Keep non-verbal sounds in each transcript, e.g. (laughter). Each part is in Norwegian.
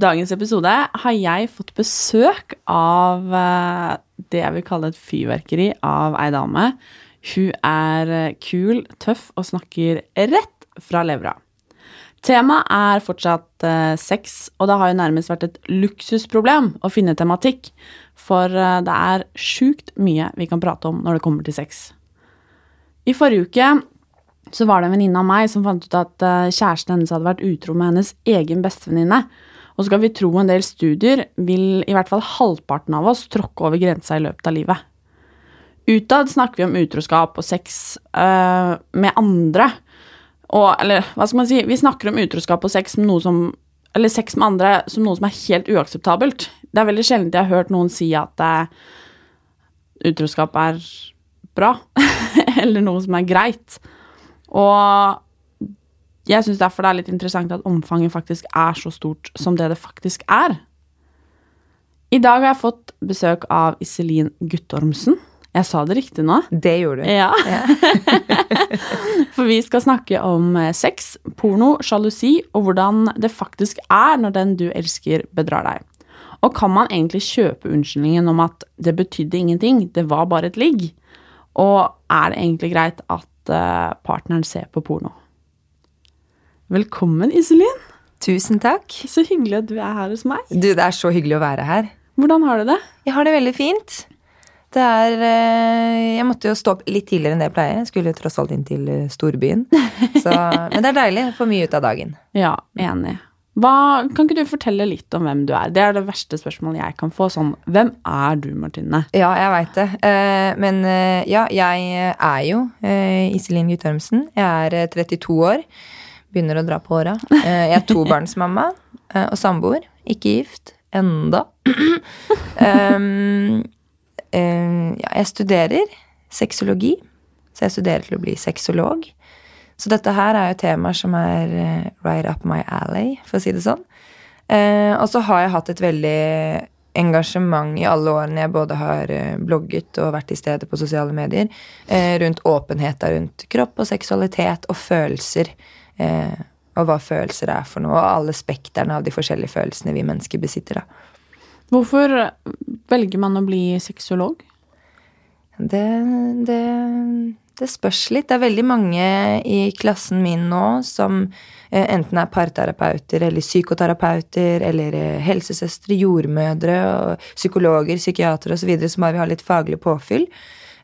dagens episode har jeg fått besøk av eh, det jeg vil kalle et fyrverkeri av ei dame. Hun er eh, kul, tøff og snakker rett fra levra. Temaet er fortsatt eh, sex, og det har jo nærmest vært et luksusproblem å finne tematikk, for det er sjukt mye vi kan prate om når det kommer til sex. I forrige uke så var det en venninne av meg som fant ut at kjæresten hennes hadde vært utro med hennes egen bestevenninne. Og skal vi tro en del studier, vil i hvert fall halvparten av oss tråkke over grensa i løpet av livet. Utad snakker vi om utroskap og sex øh, med andre. Og, eller hva skal man si, vi snakker om utroskap og sex, som, eller sex med andre som noe som er helt uakseptabelt. Det er veldig sjelden jeg har hørt noen si at uh, utroskap er bra, (laughs) eller noe som er greit. Og jeg syns derfor det er litt interessant at omfanget faktisk er så stort som det det faktisk er. I dag har jeg fått besøk av Iselin Guttormsen. Jeg sa det riktig nå? Det gjorde du. Ja. (laughs) For vi skal snakke om eh, sex, porno, sjalusi og hvordan det faktisk er når den du elsker, bedrar deg. Og kan man egentlig kjøpe unnskyldningen om at det betydde ingenting, det var bare et ligg? Og er det egentlig greit at uh, partneren ser på porno? Velkommen, Iselin. Tusen takk. Så hyggelig at du er her hos meg. Du, Det er så hyggelig å være her. Hvordan har du det? Jeg har det veldig fint. Det er uh, Jeg måtte jo stå opp litt tidligere enn det jeg pleier. Jeg skulle tross alt inn til uh, storbyen. (laughs) Så, men det er deilig. Får mye ut av dagen. Ja, enig. Hva, kan ikke du fortelle litt om hvem du er? Det er det verste spørsmålet jeg kan få. Sånn, hvem er du, Martine? Ja, jeg veit det. Uh, men ja, jeg er jo Iselin Guttormsen. Jeg er 32 år. Begynner å dra på åra. jeg er tobarnsmamma og samboer. Ikke gift. Enda. (clears throat) um, ja, jeg studerer sexologi, så jeg studerer til å bli sexolog. Så dette her er jo temaer som er right up my alley, for å si det sånn. Uh, og så har jeg hatt et veldig engasjement i alle årene jeg både har blogget og vært i stedet på sosiale medier, uh, rundt åpenhet rundt kropp og seksualitet og følelser. Eh, og hva følelser er for noe, og alle spekterne av de forskjellige følelsene vi mennesker besitter. da. Hvorfor velger man å bli sexolog? Det, det det spørs litt. Det er veldig mange i klassen min nå som eh, enten er parterapeuter eller psykoterapeuter eller eh, helsesøstre, jordmødre, og psykologer, psykiatere osv. som bare vil ha litt faglig påfyll.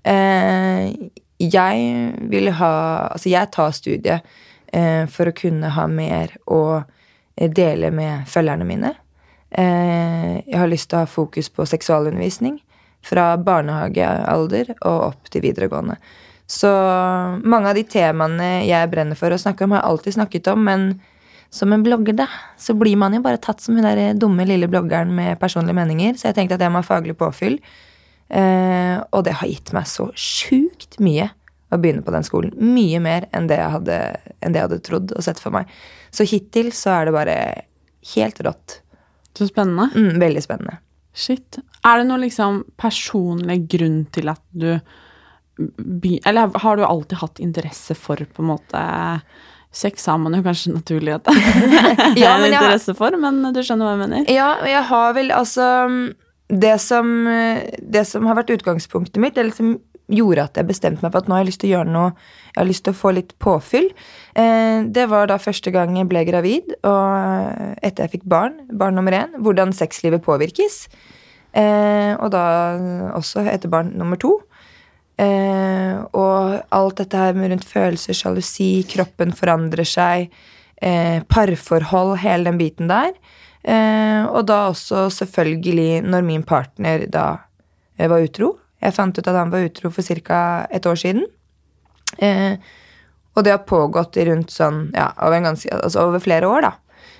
Eh, jeg vil ha Altså, jeg tar studiet for å kunne ha mer å dele med følgerne mine. Jeg har lyst til å ha fokus på seksualundervisning fra barnehagealder og opp til videregående. Så mange av de temaene jeg brenner for å snakke om, har jeg alltid snakket om, men som en blogger, da, så blir man jo bare tatt som hun der dumme lille bloggeren med personlige meninger. Så jeg tenkte at jeg må ha faglig påfyll. Eh, og det har gitt meg så sjukt mye å begynne på den skolen. Mye mer enn det jeg hadde, det jeg hadde trodd og sett for meg. Så hittil så er det bare helt rått. Så spennende. Mm, veldig spennende. Shit. Er det noen liksom personlig grunn til at du eller har du alltid hatt interesse for på en måte Sex har man jo kanskje naturlig at (laughs) ja, er interesse for, men du skjønner hva jeg mener? Ja, jeg har vel altså det som, det som har vært utgangspunktet mitt, eller som gjorde at jeg bestemte meg for at nå har jeg lyst til å gjøre noe Jeg har lyst til å få litt påfyll. Eh, det var da første gang jeg ble gravid, og etter jeg fikk barn, barn nummer én, hvordan sexlivet påvirkes. Eh, og da også etter barn nummer to. Eh, og alt dette her med rundt følelser, sjalusi, kroppen forandrer seg, eh, parforhold, hele den biten der. Eh, og da også selvfølgelig når min partner da eh, var utro. Jeg fant ut at han var utro for ca. et år siden. Eh, og det har pågått i rundt sånn, ja, over, ganske, altså over flere år, da.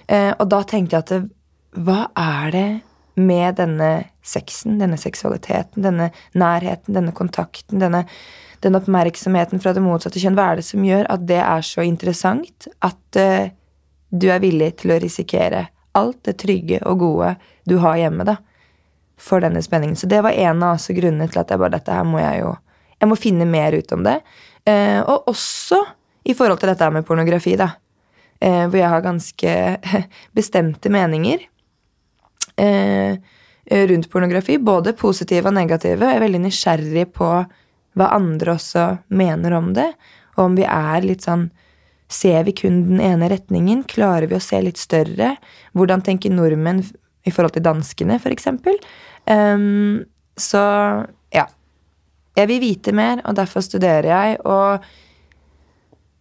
Eh, og da tenkte jeg at hva er det med denne sexen, denne seksualiteten, denne nærheten, denne kontakten, denne, denne oppmerksomheten fra det motsatte kjønn. Hva er det som gjør at det er så interessant at eh, du er villig til å risikere alt det trygge og gode du har hjemme, da, for denne spenningen. Så det var en av altså grunnene til at jeg bare dette her må jeg jo Jeg må finne mer ut om det. Eh, og også i forhold til dette med pornografi, da. eh, hvor jeg har ganske (laughs) bestemte meninger eh, rundt pornografi. Både positive og negative. Jeg er veldig nysgjerrig på hva andre også mener om det. Og om vi er litt sånn Ser vi kun den ene retningen? Klarer vi å se litt større? Hvordan tenker nordmenn i forhold til danskene, eksempel? Um, så ja. Jeg vil vite mer, og derfor studerer jeg. Og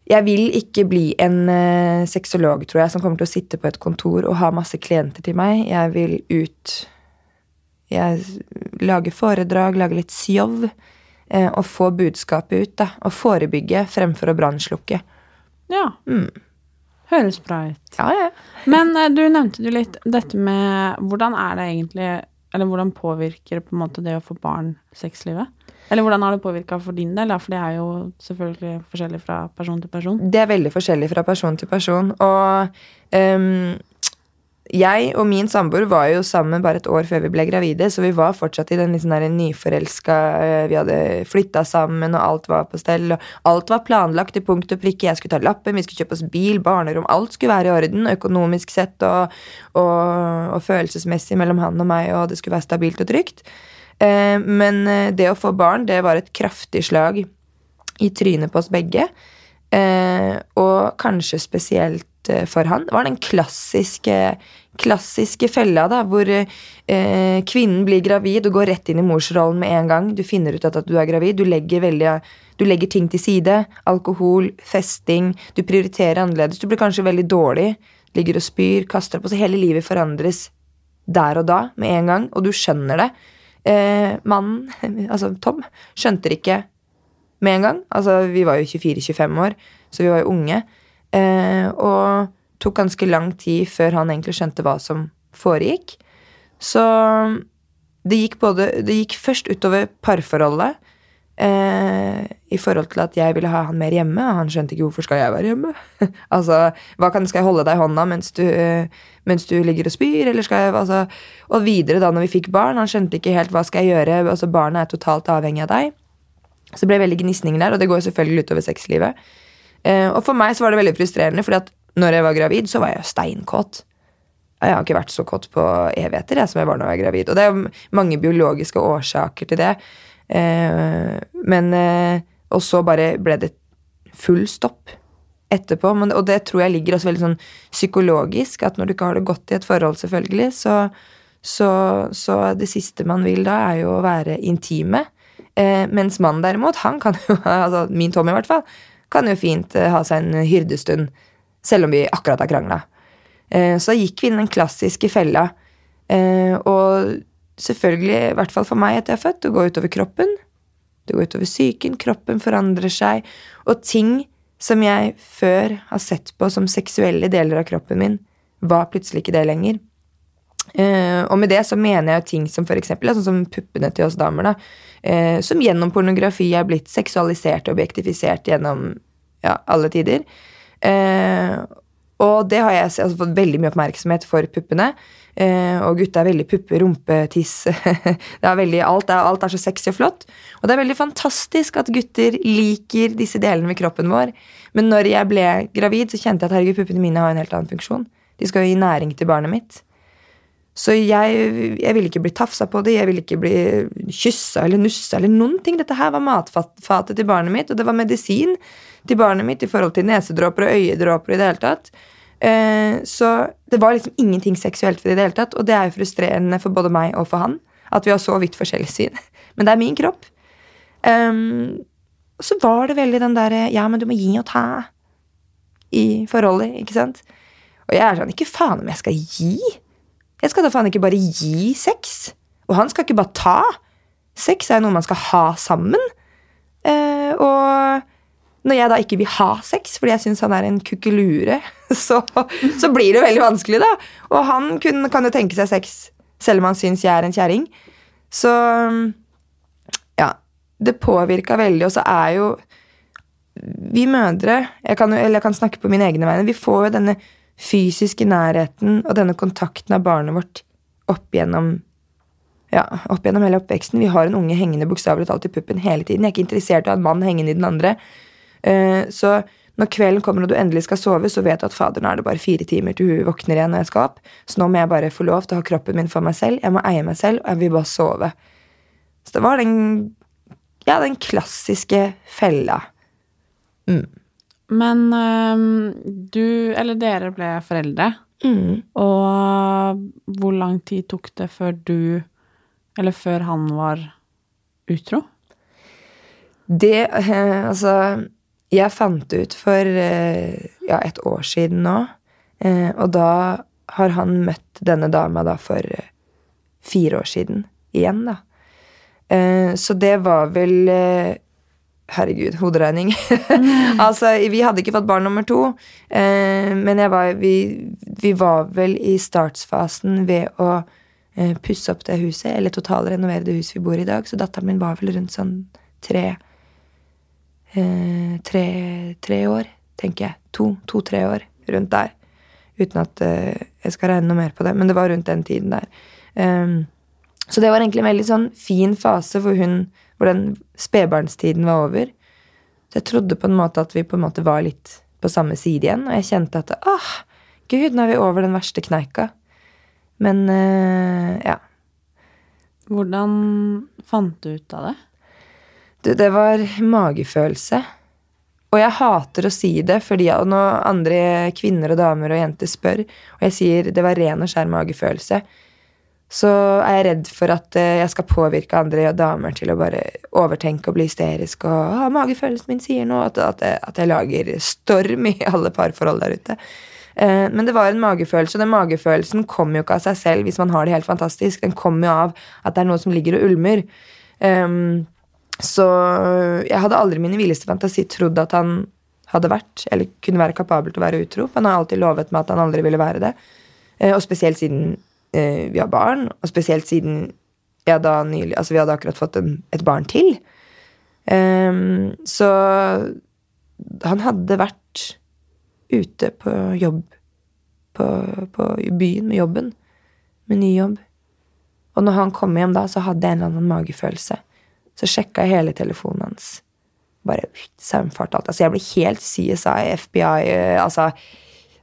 jeg vil ikke bli en uh, sexolog, tror jeg, som kommer til å sitte på et kontor og ha masse klienter til meg. Jeg vil ut Jeg lager foredrag, lager litt sjov. Uh, og få budskapet ut, da. Og forebygge fremfor å brannslukke. Ja. Mm. Høres bra ut. Ja, ja. Men uh, du nevnte jo litt dette med hvordan er det egentlig Eller hvordan påvirker på en måte det å få barn sexlivet? Eller hvordan har det påvirka for din del? For det er jo selvfølgelig forskjellig fra person til person. Det er veldig forskjellig fra person til person. Og um, jeg og min samboer var jo sammen bare et år før vi ble gravide, så vi var fortsatt i den liksom nyforelska eh, Vi hadde flytta sammen, og alt var på stell. og Alt var planlagt til punkt og prikke. Jeg skulle ta lappen, vi skulle kjøpe oss bil, barnerom. Alt skulle være i orden, økonomisk sett og, og, og følelsesmessig mellom han og meg, og det skulle være stabilt og trygt. Eh, men eh, det å få barn, det var et kraftig slag i trynet på oss begge. Og kanskje spesielt for han, Det var den klassiske, klassiske fella da, hvor eh, kvinnen blir gravid og går rett inn i morsrollen med en gang. Du finner ut at, at du er gravid. Du legger, veldig, du legger ting til side. Alkohol, festing. Du prioriterer annerledes. Du blir kanskje veldig dårlig. Ligger og spyr, kaster opp. Så hele livet forandres der og da med en gang, og du skjønner det. Eh, mannen, (laughs) altså Tom, skjønte det ikke med en gang. Altså, vi var jo 24-25 år, så vi var jo unge. Eh, og tok ganske lang tid før han egentlig skjønte hva som foregikk. Så det gikk både Det gikk først utover parforholdet. Eh, I forhold til at jeg ville ha han mer hjemme, han skjønte ikke hvorfor skal jeg være hjemme. (laughs) altså, hva kan, Skal jeg holde deg i hånda mens du, mens du ligger og spyr? Eller skal jeg, altså, og videre, da når vi fikk barn, han skjønte ikke helt hva skal jeg gjøre. altså Barnet er totalt avhengig av deg. Så det ble veldig gnisninger der, og det går selvfølgelig utover sexlivet. Eh, og for meg så var det veldig frustrerende, fordi at når jeg var gravid, så var jeg steinkåt. Jeg har ikke vært så kåt på evigheter jeg, som jeg var når jeg var gravid. Og det er mange biologiske årsaker til det. Eh, men eh, Og så bare ble det full stopp etterpå. Og det tror jeg ligger også veldig sånn psykologisk, at når du ikke har det godt i et forhold, selvfølgelig, så, så, så det siste man vil da, er jo å være intime. Eh, mens mannen derimot, han kan jo (laughs) altså Min Tommy, i hvert fall kan jo fint ha seg en hyrdestund, selv om vi akkurat har krangla. Så da gikk vi inn den klassiske fella. Eh, og selvfølgelig, i hvert fall for meg etter jeg er født, det går utover kroppen. Det går utover psyken, kroppen forandrer seg. Og ting som jeg før har sett på som seksuelle deler av kroppen min, var plutselig ikke det lenger. Uh, og med det så mener jeg ting som for eksempel, sånn som puppene til oss damer, da, som gjennom pornografi er blitt seksualisert og objektifisert gjennom ja, alle tider. Uh, og det har jeg altså, fått veldig mye oppmerksomhet for puppene. og gutta er veldig puppe, rumpe, tiss (laughs) det er veldig, alt, er, alt er så sexy og flott. Og det er veldig fantastisk at gutter liker disse delene ved kroppen vår. Men når jeg ble gravid, så kjente jeg at herregud, puppene mine har en helt annen funksjon. De skal jo gi næring til barnet mitt. Så jeg, jeg ville ikke bli tafsa på det, jeg ville ikke bli kyssa eller nussa eller noen ting. Dette her var matfatet til barnet mitt, og det var medisin til barnet mitt i forhold til nesedråper og øyedråper i det hele tatt. Eh, så det var liksom ingenting seksuelt ved det i det hele tatt, og det er jo frustrerende for både meg og for han at vi har så vidt forskjellig syn. (laughs) Men det er min kropp. Og så var det veldig den derre Ja, men du må gi og ta i forholdet, ikke sant? Og jeg er sånn Ikke faen om jeg skal gi. Jeg skal da faen ikke bare gi sex. Og han skal ikke bare ta. Sex er noe man skal ha sammen. Eh, og når jeg da ikke vil ha sex fordi jeg syns han er en kukkelure, (laughs) så, så, blir det veldig vanskelig, da. Og han kun, kan jo tenke seg sex selv om han syns jeg er en kjerring. Så ja. Det påvirka veldig, og så er jo vi mødre jeg kan, Eller jeg kan snakke på mine egne vegne. Vi får jo denne fysiske nærheten og denne kontakten av barnet vårt opp gjennom ja, opp gjennom hele oppveksten. Vi har en unge hengende bokstavelig talt i puppen hele tiden. Jeg er ikke interessert i å ha en mann hengende i den andre. Uh, så Når kvelden kommer og du endelig skal sove, så vet du at fader, nå er det bare fire timer til hun våkner igjen når jeg skal opp. Så nå må jeg bare få lov til å ha kroppen min for meg selv. Jeg må eie meg selv, og jeg vil bare sove. Så det var den, ja, den klassiske fella. Men øhm, du, eller dere, ble foreldre. Mm. Og hvor lang tid tok det før du, eller før han var utro? Det eh, Altså, jeg fant ut for eh, ja, et år siden nå. Eh, og da har han møtt denne dama da for fire år siden igjen, da. Så det var vel Herregud, hoderegning. (laughs) altså, vi hadde ikke fått barn nummer to, eh, men var, vi, vi var vel i startsfasen ved å eh, pusse opp det huset, eller totalrenovere det huset vi bor i i dag, så datteren min var vel rundt sånn tre eh, tre, tre år, tenker jeg. To, to-tre år rundt der. Uten at eh, jeg skal regne noe mer på det, men det var rundt den tiden der. Um, så det var egentlig en veldig sånn fin fase hvor hun hvor den spedbarnstiden var over. Så jeg trodde på en måte at vi på en måte var litt på samme side igjen, og jeg kjente at åh, gud, nå er vi over den verste kneika. Men uh, ja. Hvordan fant du ut av det? Du, det var magefølelse. Og jeg hater å si det, fordi når andre kvinner og damer og jenter spør, og jeg sier det var ren og skjær magefølelse, så er jeg redd for at eh, jeg skal påvirke andre damer til å bare overtenke og bli hysterisk og ah, 'Magefølelsen min sier noe.' At, at, jeg, at jeg lager storm i alle parforhold der ute. Eh, men det var en magefølelse, og den magefølelsen kommer jo ikke av seg selv hvis man har det helt fantastisk. Den kommer jo av at det er noe som ligger og ulmer. Um, så jeg hadde aldri i min villeste fantasi trodd at han hadde vært, eller kunne være kapabel til å være utro. Han har alltid lovet meg at han aldri ville være det. Eh, og spesielt siden eh, vi har barn, og spesielt siden jeg da nylig, altså vi hadde akkurat fått en, et barn til. Um, så han hadde vært ute på jobb på, på byen med jobben, med ny jobb. Og når han kom hjem da, så hadde jeg en eller annen magefølelse. Så sjekka jeg hele telefonen hans. Bare saumfart alt. Altså, jeg ble helt CSI, FBI eh, altså,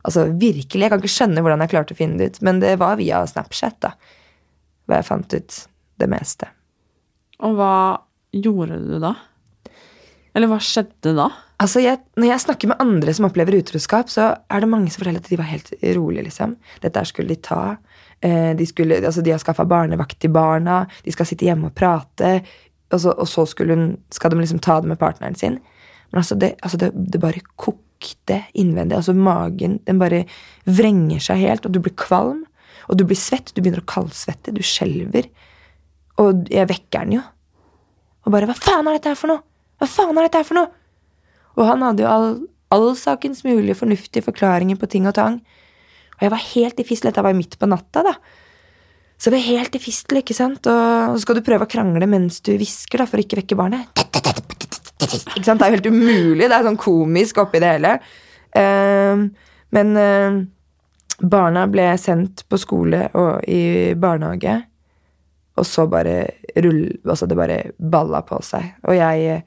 altså virkelig. Jeg kan ikke skjønne hvordan jeg klarte å finne det ut, men det var via Snapchat, da. Hvor jeg fant ut det meste. Og hva gjorde du da? Eller hva skjedde da? Altså, jeg, Når jeg snakker med andre som opplever utroskap, så er det mange som forteller at de var helt rolige. liksom. Dette skulle de ta. Eh, de, skulle, altså, de har skaffa barnevakt til barna. De skal sitte hjemme og prate. Og så, og så hun, skal de liksom ta det med partneren sin. Men altså, det, altså det, det bare kokte innvendig. Altså magen den bare vrenger seg helt, og du blir kvalm. Og du blir svett. Du begynner å kaldsvette. Du skjelver. Og jeg vekker den jo. Og bare 'Hva faen er dette her for noe?' Hva faen er dette her for noe? Og han hadde jo all, all sakens mulige fornuftige forklaringer på ting og tang. Og jeg var helt i fistel. Dette var jo midt på natta, da. Så jeg var helt i fistel, ikke sant. Og så skal du prøve å krangle mens du hvisker, for å ikke vekke barnet. Ikke sant? Det er jo helt umulig. Det er sånn komisk oppi det hele. Uh, men uh, barna ble sendt på skole og i barnehage, og så bare rull... Altså, det bare balla på seg. Og jeg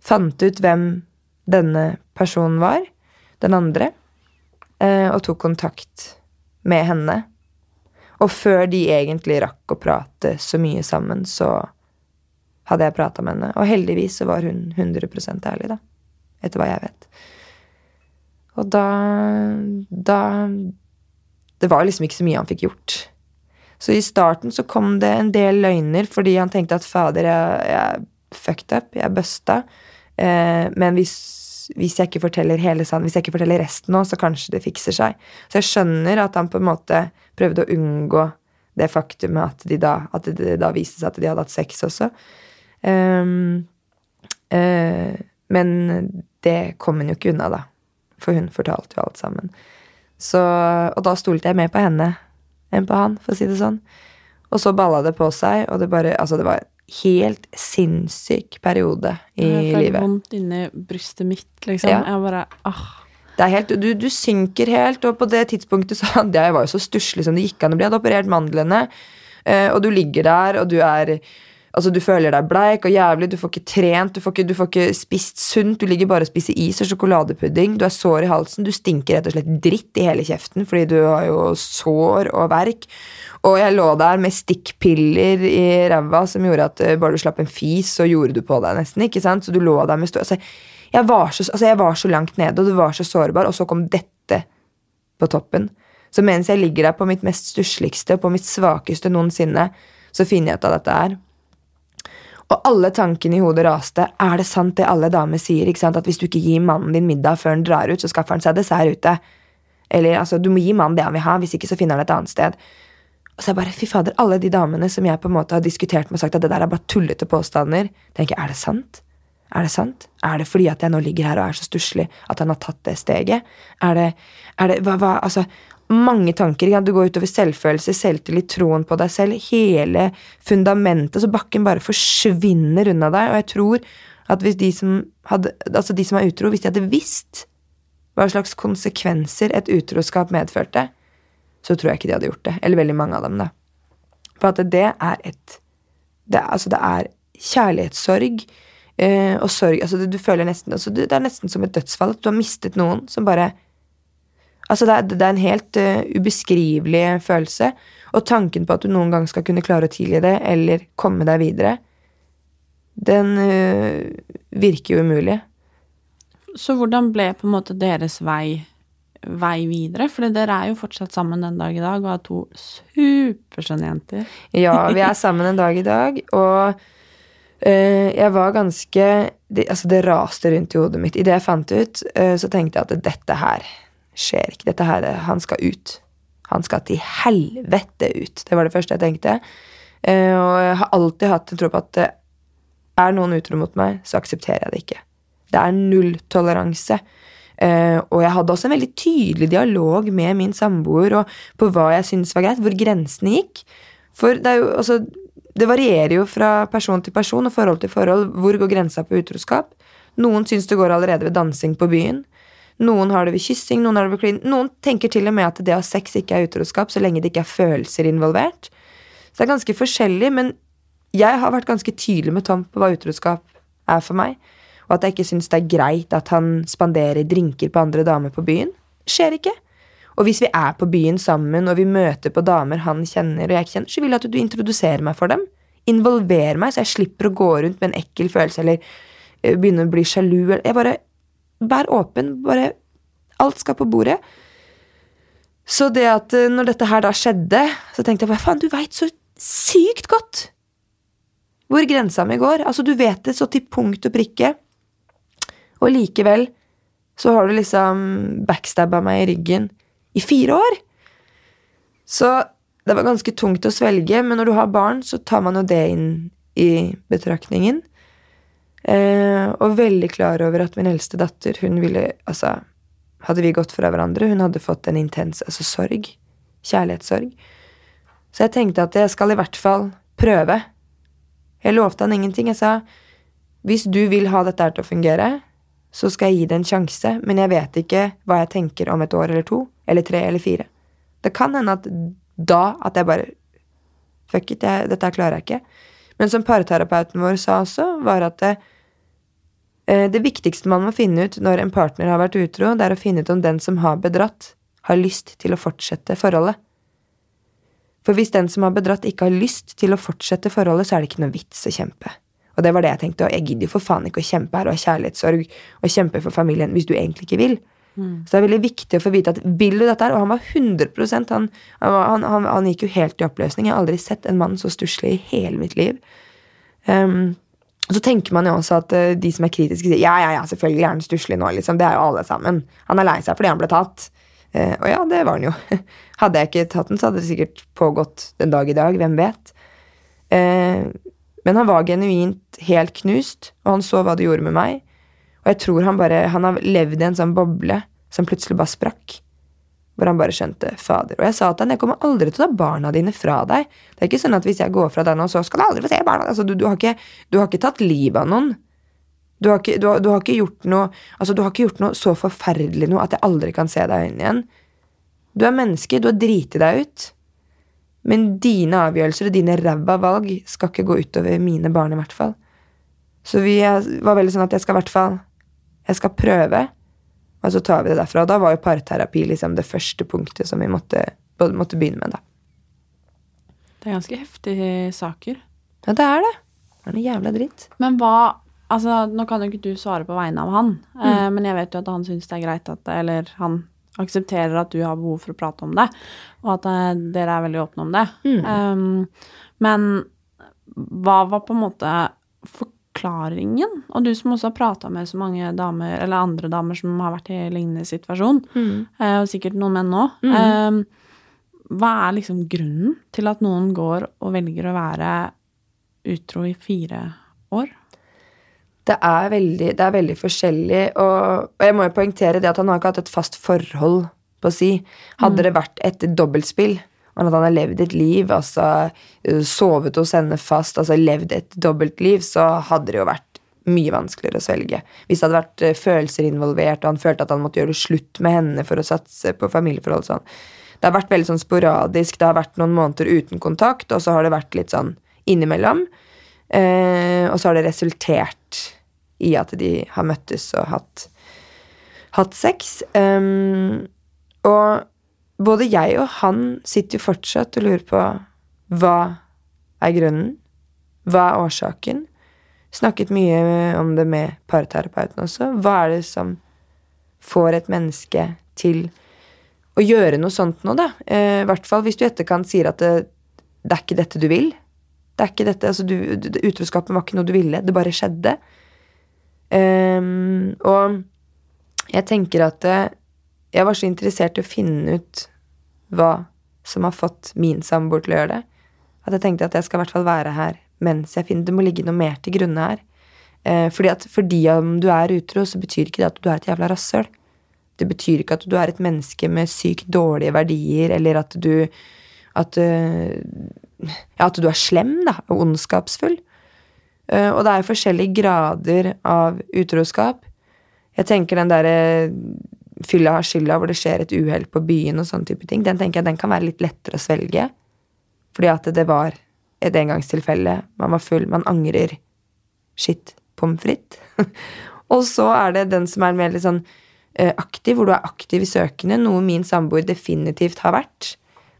fant ut hvem denne personen var, den andre, uh, og tok kontakt med henne. Og før de egentlig rakk å prate så mye sammen, så hadde jeg prata med henne. Og heldigvis så var hun 100% ærlig, da. Etter hva jeg vet. Og da Da Det var liksom ikke så mye han fikk gjort. Så i starten så kom det en del løgner fordi han tenkte at fader, jeg, jeg fucked up, jeg busta. Eh, men hvis, hvis, jeg ikke forteller hele sanden, hvis jeg ikke forteller resten nå, så kanskje det fikser seg. Så jeg skjønner at han på en måte prøvde å unngå det faktumet at, de da, at det da viste seg at de hadde hatt sex også. Um, uh, men det kom hun jo ikke unna, da. For hun fortalte jo alt sammen. Så, og da stolte jeg mer på henne enn på han, for å si det sånn. Og så balla det på seg, og det bare Altså, det var en helt sinnssyk periode i livet. Jeg får vondt inni brystet mitt, liksom. Ja. Jeg bare ah. Det er helt, du, du, synker helt, og på det tidspunktet så jeg var jo så stusslig som det gikk an å bli. Jeg hadde operert mandlene, og du ligger der, og du er Altså, Du føler deg bleik og jævlig, du får ikke trent, du får ikke, du får ikke spist sunt. Du ligger bare og spiser is og sjokoladepudding. Du er sår i halsen, du stinker rett og slett dritt i hele kjeften fordi du har jo sår og verk. Og jeg lå der med stikkpiller i ræva som gjorde at uh, bare du slapp en fis, så gjorde du på deg nesten. ikke sant? Så du lå der med stå... Altså, jeg, var så, altså, jeg var så langt nede, og du var så sårbar, og så kom dette på toppen. Så mens jeg ligger der på mitt mest stussligste og på mitt svakeste noensinne, så finner jeg ut av dette her. Og alle tankene i hodet raste. Er det sant det alle damer sier? ikke sant? At hvis du ikke gir mannen din middag før han drar ut, så skaffer han seg dessert ute. Eller altså, du må gi mannen det han vil ha, hvis ikke så finner han et annet sted. Og så er jeg bare, fy fader, Alle de damene som jeg på en måte har diskutert med og sagt at det der er bare tullete påstander, tenker jeg, er det sant? Er det sant? Er det fordi at jeg nå ligger her og er så stusslig at han har tatt det steget? Er det, er det hva, hva, altså, mange tanker. Ja, du går utover selvfølelse, selvtillit, troen på deg selv. Hele fundamentet. Så bakken bare forsvinner unna deg. Og jeg tror at hvis de som, hadde, altså de som er utro, hvis de hadde visst hva slags konsekvenser et utroskap medførte, så tror jeg ikke de hadde gjort det. Eller veldig mange av dem, da. For at det er et Det altså det er kjærlighetssorg. Eh, og sorg altså det, du føler nesten, altså det, det er nesten som et dødsfall. At du har mistet noen som bare Altså, det er, det er en helt uh, ubeskrivelig følelse. Og tanken på at du noen gang skal kunne klare å tilgi det, eller komme deg videre, den uh, virker jo umulig. Så hvordan ble på en måte deres vei, vei videre? For dere er jo fortsatt sammen den dag i dag og har to superskjønne jenter. ja, vi er (laughs) sammen en dag i dag, og uh, jeg var ganske det, Altså, det raste rundt i hodet mitt. Idet jeg fant ut, så tenkte jeg at dette her skjer ikke. Dette her, Han skal ut. Han skal til helvete ut. Det var det første jeg tenkte. Uh, og jeg har alltid hatt en tro på at uh, er noen utro mot meg, så aksepterer jeg det ikke. Det er nulltoleranse. Uh, og jeg hadde også en veldig tydelig dialog med min samboer og på hva jeg syntes var greit, hvor grensene gikk. For det jo altså Det varierer jo fra person til person og forhold til forhold. Hvor går grensa på utroskap? Noen syns det går allerede ved dansing på byen. Noen har det ved kyssing, noen har det ved klin. Noen tenker til og med at det å ha sex ikke er utroskap så lenge det ikke er følelser involvert. Så det er ganske forskjellig, men jeg har vært ganske tydelig med Tom på hva utroskap er for meg, og at jeg ikke syns det er greit at han spanderer drinker på andre damer på byen. Skjer ikke. Og hvis vi er på byen sammen, og vi møter på damer han kjenner og jeg kjenner, så vil jeg at du introduserer meg for dem. Involver meg, så jeg slipper å gå rundt med en ekkel følelse eller eh, begynne å bli sjalu. Jeg bare Vær åpen. Bare Alt skal på bordet. Så det at eh, når dette her da skjedde, så tenkte jeg bare faen, du veit så sykt godt hvor grensa mi går. Altså, du vet det så til punkt og prikke. Og likevel så har du liksom backstabba meg i ryggen i fire år. Så det var ganske tungt å svelge, men når du har barn, så tar man jo det inn i betraktningen. Eh, og veldig klar over at min eldste datter, hun ville Altså, hadde vi gått fra hverandre, hun hadde fått en intens altså sorg. Kjærlighetssorg. Så jeg tenkte at jeg skal i hvert fall prøve. Jeg lovte han ingenting. Jeg sa hvis du vil ha dette her til å fungere, så skal jeg gi det en sjanse, men jeg vet ikke hva jeg tenker om et år eller to, eller tre eller fire. Det kan hende at da at jeg bare Fuck it, jeg, dette klarer jeg ikke. Men som parterapeuten vår sa også, var at det, Eh, det viktigste man må finne ut når en partner har vært utro, det er å finne ut om den som har bedratt, har lyst til å fortsette forholdet. For hvis den som har bedratt, ikke har lyst til å fortsette forholdet, så er det ikke noe vits å kjempe. Og det var det jeg tenkte, og jeg gidder jo for faen ikke å kjempe her og ha kjærlighetssorg og kjempe for familien hvis du egentlig ikke vil. Mm. Så det er veldig viktig å få vite at vil du dette her? Og han var 100 han, han, han, han, gikk jo helt i oppløsning. Jeg har aldri sett en mann så stusslig i hele mitt liv. Um, og så tenker man jo også at uh, de som er kritiske, sier ja, ja, ja, selvfølgelig er han stusslig nå. liksom, Det er jo alle sammen. Han er lei seg fordi han ble tatt. Uh, og ja, det var han jo. (laughs) hadde jeg ikke tatt den, så hadde det sikkert pågått den dag i dag. Hvem vet? Uh, men han var genuint helt knust, og han så hva det gjorde med meg. Og jeg tror han bare Han har levd i en sånn boble som plutselig bare sprakk. Hvor han bare skjønte fader. Og jeg sa til han jeg kommer aldri til å ta barna dine fra deg. Det er ikke sånn at hvis jeg går fra deg nå, så skal du aldri få se barna altså, du, du, har ikke, du, har ikke, tatt livet av noen. Du har, ikke, du, har, du har, ikke, gjort noe Altså, du har ikke gjort noe så forferdelig noe at jeg aldri kan se deg inn igjen. Du er menneske, du har driti deg ut. Men dine avgjørelser og dine ræva valg skal ikke gå utover mine barn, i hvert fall. Så vi var veldig sånn at jeg skal i hvert fall Jeg skal prøve, og så tar vi det derfra. Og da var jo parterapi liksom det første punktet som vi måtte, måtte begynne med, da. Det er ganske heftige saker. Ja, det er det. Det er noe jævla dritt. Men hva Altså, nå kan jo ikke du svare på vegne av han, mm. eh, men jeg vet jo at han syns det er greit at Eller han aksepterer at du har behov for å prate om det, og at eh, dere er veldig åpne om det. Mm. Um, men hva var på en måte forklaringen? Og du som også har prata med så mange damer, eller andre damer som har vært i lignende situasjon, mm. eh, og sikkert noen menn òg. Mm. hva er liksom grunnen til at noen går og velger å være utro i fire år? Det er veldig, det er veldig forskjellig, og, og, jeg må jo poengtere det at han har ikke hatt et fast forhold, på å si. Hadde mm. det vært et dobbeltspill, og at han har levd et liv, altså sovet hos henne fast, altså levd et dobbeltliv, så hadde det jo vært mye vanskeligere å svelge. Hvis det hadde vært uh, følelser involvert, og han følte at han måtte gjøre slutt med henne for å satse på familieforhold sånn. Det har vært veldig sånn sporadisk, det har vært noen måneder uten kontakt, og så har det vært litt sånn innimellom. Eh, og så har det resultert i at de har møttes og hatt, hatt sex. Um, og både jeg og han sitter jo fortsatt og lurer på hva er grunnen? Hva er årsaken? Snakket mye om det med parterapeuten også. Hva er det som får et menneske til å gjøre noe sånt nå, da? Eh, I hvert fall hvis du i etterkant sier at det, det, er ikke dette du vil. Det er ikke dette, altså Utroskapen var ikke noe du ville, det bare skjedde. Um, og jeg tenker at eh, jeg var så interessert i å finne ut hva som har fått min samboer til å gjøre det, at jeg tenkte at jeg skal i hvert fall være her mens jeg finner Det må ligge noe mer til grunne her. Eh, fordi at fordi om du er utro, så betyr ikke det at du er et jævla rasshøl. Det betyr ikke at du er et menneske med sykt dårlige verdier, eller at du at, uh, ja, at du er slem da, og ondskapsfull. Uh, og det er forskjellige grader av utroskap. Jeg tenker den derre fylla har skylda, hvor det skjer et uhell på byen og sånne type ting, den tenker jeg den kan være litt lettere å svelge. Fordi at det var et engangstilfelle. Man var full. Man angrer. Shit. Pommes frites. (laughs) og så er det den som er mer litt sånn uh, aktiv, hvor du er aktiv i søkende, noe min samboer definitivt har vært.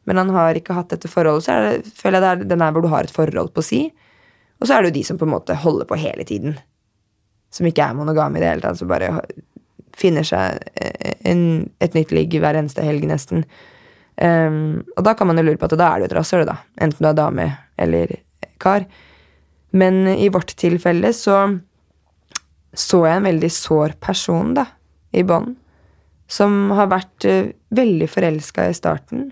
Men han har ikke hatt dette forholdet, så det, føler jeg det er den her hvor du har et forhold på si. Og så er det jo de som på en måte holder på hele tiden. Som ikke er monogame i det hele tatt, som bare finner seg eh, en, et nytt ligg hver eneste helg, nesten. Um, og da kan man jo lure på at da er du et rasshøl, da. Enten du er dame eller kar. Men i vårt tilfelle så så jeg en veldig sår person, da, i bånd. Som har vært uh, veldig forelska i starten.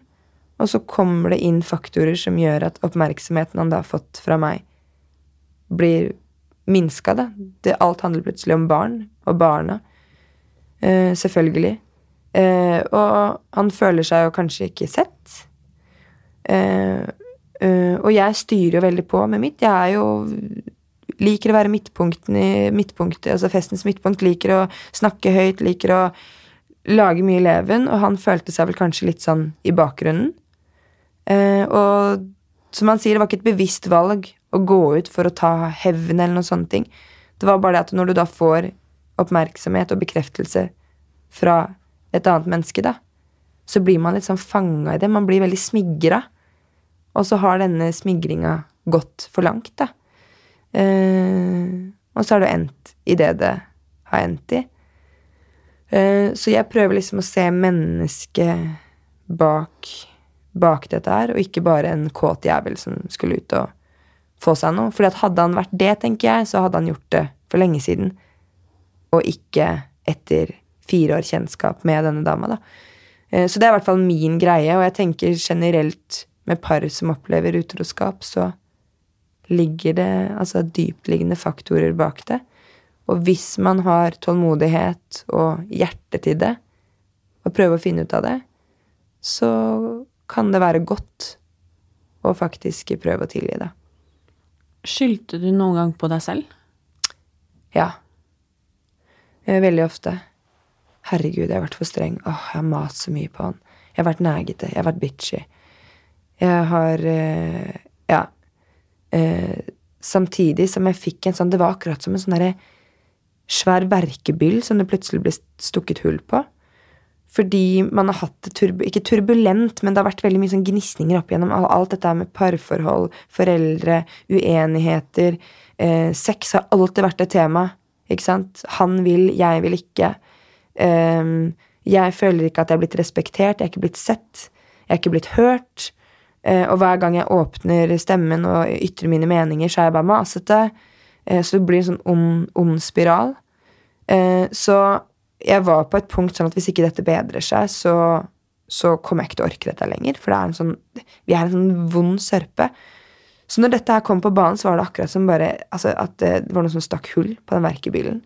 Og så kommer det inn faktorer som gjør at oppmerksomheten han da har fått fra meg, blir minska, da. Det, alt handler plutselig om barn og barna. Uh, selvfølgelig. Uh, og han føler seg jo kanskje ikke sett. Uh, og jeg styrer jo veldig på med mitt. Jeg er jo Liker å være midtpunkten i midtpunktet, altså festens midtpunkt. Liker å snakke høyt, liker å lage mye leven. Og han følte seg vel kanskje litt sånn i bakgrunnen. og som han sier, det var ikke et bevisst valg å gå ut for å ta hevn eller noen sånne ting. Det var bare det at når du da får oppmerksomhet og bekreftelse fra et annet menneske, da, så blir man litt sånn fanga i det. Man blir veldig smigra. Og så har denne smigringa gått for langt, da. Eh, og så har det endt i det det har endt i. Eh, så jeg prøver liksom å se mennesket bak, bak dette her, og ikke bare en kåt jævel som skulle ut og få seg noe. At hadde han vært det, tenker jeg, så hadde han gjort det for lenge siden. Og ikke etter fire år kjennskap med denne dama, da. Eh, så det er i hvert fall min greie, og jeg tenker generelt med par som opplever utroskap, så ligger det altså dyptliggende faktorer bak det. Og hvis man har tålmodighet og hjerte til det, og prøver å finne ut av det, så kan det være godt å faktisk prøve å tilgi det. Skyldte du noen gang på deg selv? Ja. Veldig ofte. Herregud, jeg har vært for streng. Åh, jeg har mast så mye på han. Jeg har vært negete. Jeg har vært bitchy. Jeg har eh, Ja. Eh, samtidig som jeg fikk en sånn Det var akkurat som en sånn derre svær verkebyll som det plutselig ble stukket hull på. Fordi man har hatt det turbu ikke turbulent, men det har vært veldig mye sånn gnisninger opp igjennom alt dette med parforhold, foreldre, uenigheter. Eh, sex har alltid vært et tema. Ikke sant? Han vil, jeg vil ikke. Um, jeg føler ikke at jeg er blitt respektert, jeg er ikke blitt sett, jeg er ikke blitt hørt. Uh, og hver gang jeg åpner stemmen og ytrer mine meninger, så er jeg bare masete. Uh, så det blir en sånn ond, ond spiral. Uh, så jeg var på et punkt sånn at hvis ikke dette bedrer seg, så, så kommer jeg ikke til å orke dette lenger. For det er en sånn, vi er en sånn vond sørpe. Så når dette her kom på banen, så var det akkurat som bare altså at det, var noe som stakk hull på den verkebilen.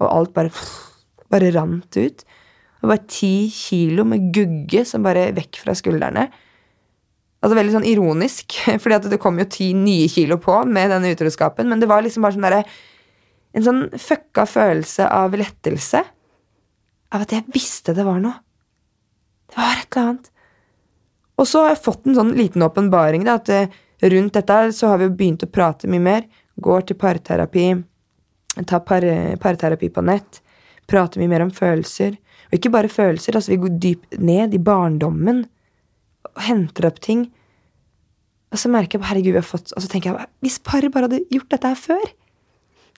Og alt bare, bare rant ut. Det var ti kilo med gugge som bare vekk fra skuldrene. Altså Veldig sånn ironisk, (laughs) fordi at det kom jo ti nye kilo på med denne utroskapen. Men det var liksom bare sånn derre En sånn fucka følelse av lettelse. Av at jeg visste det var noe. Det var et eller annet. Og så har jeg fått en sånn liten åpenbaring. da, At eh, rundt dette så har vi jo begynt å prate mye mer. Går til parterapi. Tar par, parterapi på nett. Prater mye mer om følelser. Og ikke bare følelser. altså Vi går dypt ned i barndommen. Og henter opp ting. Og så merker jeg på, herregud, vi har fått Og så tenker jeg hvis paret bare hadde gjort dette her før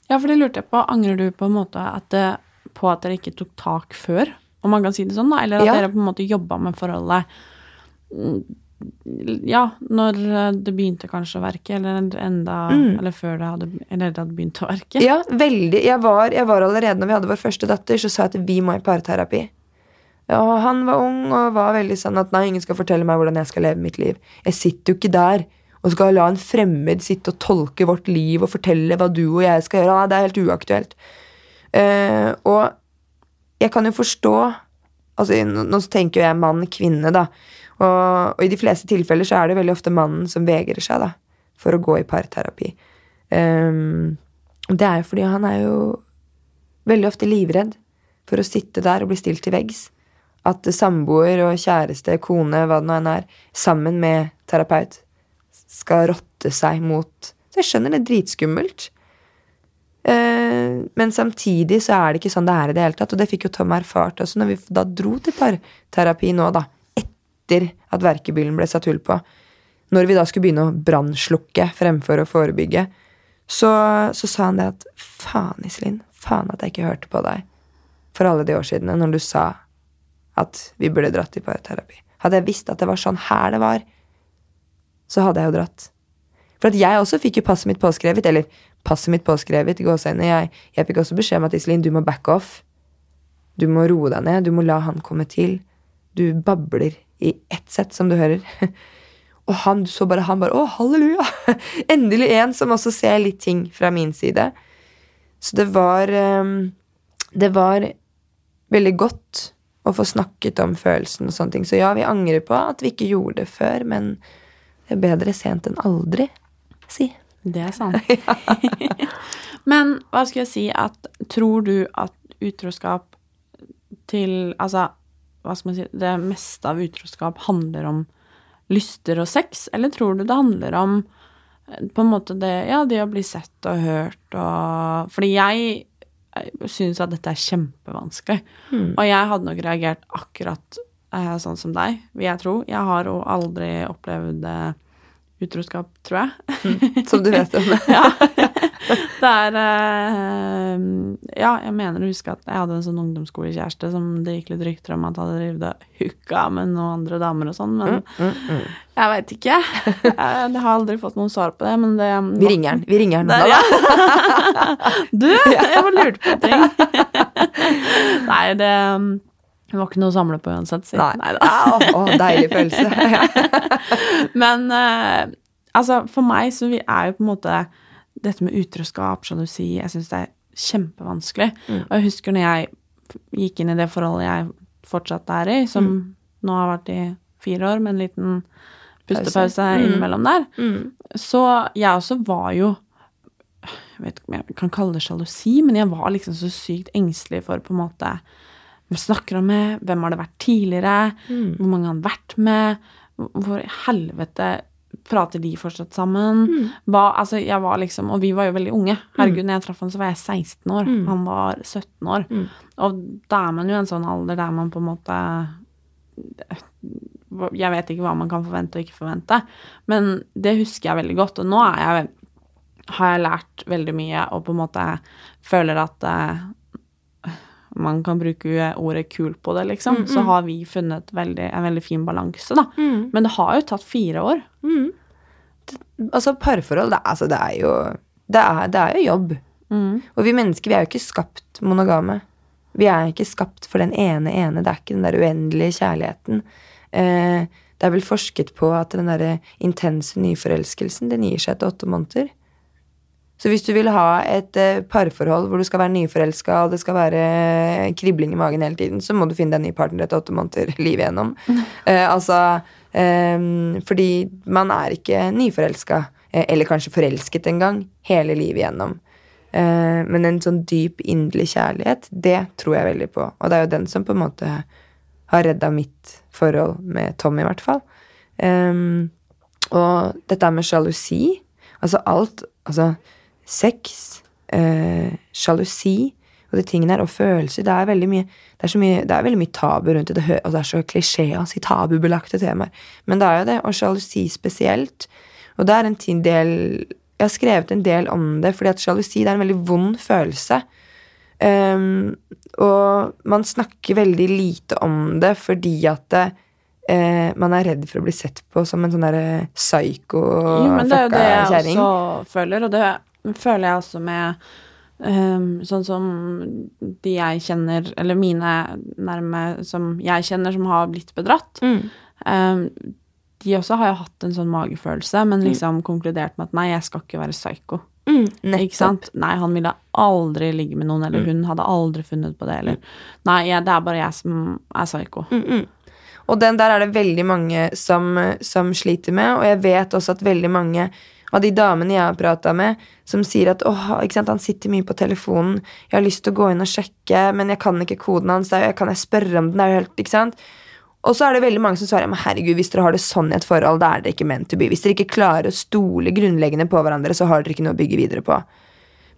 Ja, for det lurte jeg på. Angrer du på en måte at det, på at dere ikke tok tak før? Om man kan si det sånn, da? Eller at Ja. dere på en måte jobba med forholdet Ja, når det begynte kanskje å verke, eller enda Eller før det hadde, eller det hadde begynt å verke? Mm. Ja, veldig. Jeg var, jeg var allerede når vi hadde vår første datter, så sa jeg at vi må i parterapi. Og han var ung og var veldig sånn at nei, ingen skal fortelle meg hvordan jeg skal leve mitt liv. Jeg sitter jo ikke der og skal la en fremmed sitte og tolke vårt liv og fortelle hva du og jeg skal gjøre. Nei, det er helt uaktuelt. Uh, og jeg kan jo forstå altså, Nå tenker jo jeg mann, kvinne, da. Og, og i de fleste tilfeller så er det veldig ofte mannen som vegrer seg da, for å gå i parterapi. Um, det er jo fordi han er jo veldig ofte livredd for å sitte der og bli stilt til veggs. At samboer og kjæreste, kone, hva det nå enn er, sammen med terapeut skal rotte seg mot Så jeg skjønner det er dritskummelt. Eh, men samtidig så er det ikke sånn det er i det hele tatt. Og det fikk jo Tom erfart også når vi da dro til parterapi nå, da. Etter at verkebyllen ble satt hull på. Når vi da skulle begynne å brannslukke fremfor å forebygge, så, så sa han det at faen, Iselin, faen at jeg ikke hørte på deg for alle de år siden når du sa at vi burde dratt i parterapi. Hadde jeg visst at det var sånn her det var, så hadde jeg jo dratt. For at jeg også fikk jo passet mitt påskrevet, eller passet mitt påskrevet i gåseøynene. Jeg, jeg fikk også beskjed om at Iselin, du må back off. Du må roe deg ned. Du må la han komme til. Du babler i ett sett, som du hører. (laughs) Og han så bare han bare Å, halleluja! (laughs) Endelig en som også ser litt ting fra min side. Så det var ehm, Det var veldig godt å få snakket om følelsen og sånne ting. Så ja, vi angrer på at vi ikke gjorde det før, men det er bedre sent enn aldri, si. Det er sant. (laughs) Men hva skal jeg si at Tror du at utroskap til Altså, hva skal man si Det meste av utroskap handler om lyster og sex, eller tror du det handler om eh, på en måte det Ja, det å bli sett og hørt og Fordi jeg syns at dette er kjempevanskelig. Og jeg hadde nok reagert akkurat eh, sånn som deg, vil jeg tro. Jeg har jo aldri opplevd eh, utroskap, tror jeg. (laughs) Som du vet om. (laughs) ja. Det er eh, Ja, jeg mener å huske at jeg hadde en sånn ungdomsskolekjæreste som det gikk litt rykter om at hadde drevet hooka med noen andre damer og sånn, men Mm, jeg veit ikke. Jeg, har aldri fått noen svar på det, men det (laughs) Vi ringer han. Vi ringer han ja. Du, jeg bare lurte på ting. Nei, det det var ikke noe å samle på uansett, si. Nei. Neida. Å, å, deilig følelse. (laughs) Men uh, altså, for meg så vi er jo på en måte dette med utroskap, sjalusi, jeg syns det er kjempevanskelig. Og jeg husker når jeg gikk inn i det forholdet jeg fortsatt er i, som nå har vært i fire år, med en liten pustepause innimellom der, så jeg også var jo jeg vet ikke om jeg kan kalle det sjalusi, men jeg var liksom så sykt engstelig for på en måte Hvem snakker han med? Hvem har det vært tidligere? Hvor mange har han vært med? Hvor i helvete prater de fortsatt sammen? Hva, altså, jeg var liksom Og vi var jo veldig unge. Herregud, når jeg traff han, så var jeg 16 år. Han var 17 år. Og da er man jo i en sånn alder der man på en måte Jeg vet ikke hva man kan forvente og ikke forvente, men det husker jeg veldig godt. Og nå jeg, har jeg lært veldig mye og på en måte føler at eh, man kan bruke ordet kul på det, liksom. Så har vi funnet veldig, en veldig fin balanse, da. Men det har jo tatt fire år. Altså, parforhold, det, er- altså, det er jo det er, det er jo jobb. Og vi mennesker, vi er jo ikke skapt monogame. Vi er ikke skapt for den ene ene. Det er ikke den der uendelige kjærligheten. Eh, det er vel forsket på at den der intense nyforelskelsen, den gir seg etter åtte måneder. Så hvis du vil ha et eh, parforhold hvor du skal være nyforelska, og det skal være kribling i magen hele tiden, så må du finne deg en ny partner etter åtte måneder (laughs) livet igjennom. (laughs) Eh, altså eh, Fordi man er ikke nyforelska, eh, eller kanskje forelsket engang, hele livet igjennom. Eh, men en sånn dyp, inderlig kjærlighet, det tror jeg veldig på. Og det er jo den som på en måte har redda mitt forhold med Tom, i hvert fall. Ehm, og dette med sjalusi Altså alt Altså sex, eh, sjalusi og de tingene her, og følelser Det er veldig mye det er, så mye, det er veldig mye tabu rundt det, og det er så klisjé å si tabubelagte temaer. Men det er jo det, og sjalusi spesielt. Og det er en del Jeg har skrevet en del om det, fordi at sjalusi er en veldig vond følelse. Um, og man snakker veldig lite om det fordi at det, eh, man er redd for å bli sett på som en sånn derre psyko Jo, men det er jo det jeg kjerring. også føler, og det føler jeg også med um, sånn som de jeg kjenner, eller mine nærme som jeg kjenner, som har blitt bedratt. Mm. Um, de også har jo hatt en sånn magefølelse, men liksom konkludert med at nei, jeg skal ikke være psyko. Mm, Ikke sant? Nei, han ville aldri ligge med noen, eller hun hadde aldri funnet på det, eller Nei, jeg, det er bare jeg som er psyko. Mm, mm. Og den der er det veldig mange som, som sliter med, og jeg vet også at veldig mange av de damene jeg har prata med, som sier at åh, ikke sant, han sitter mye på telefonen, jeg har lyst til å gå inn og sjekke, men jeg kan ikke koden hans, det er jeg kan jeg spørre om den, er helt, ikke sant? Og så er det veldig mange som svarer men herregud, hvis dere har det sånn i et forhold, da er dere ikke meant to be. Hvis dere ikke klarer å stole grunnleggende på hverandre, så har dere ikke noe å bygge videre på.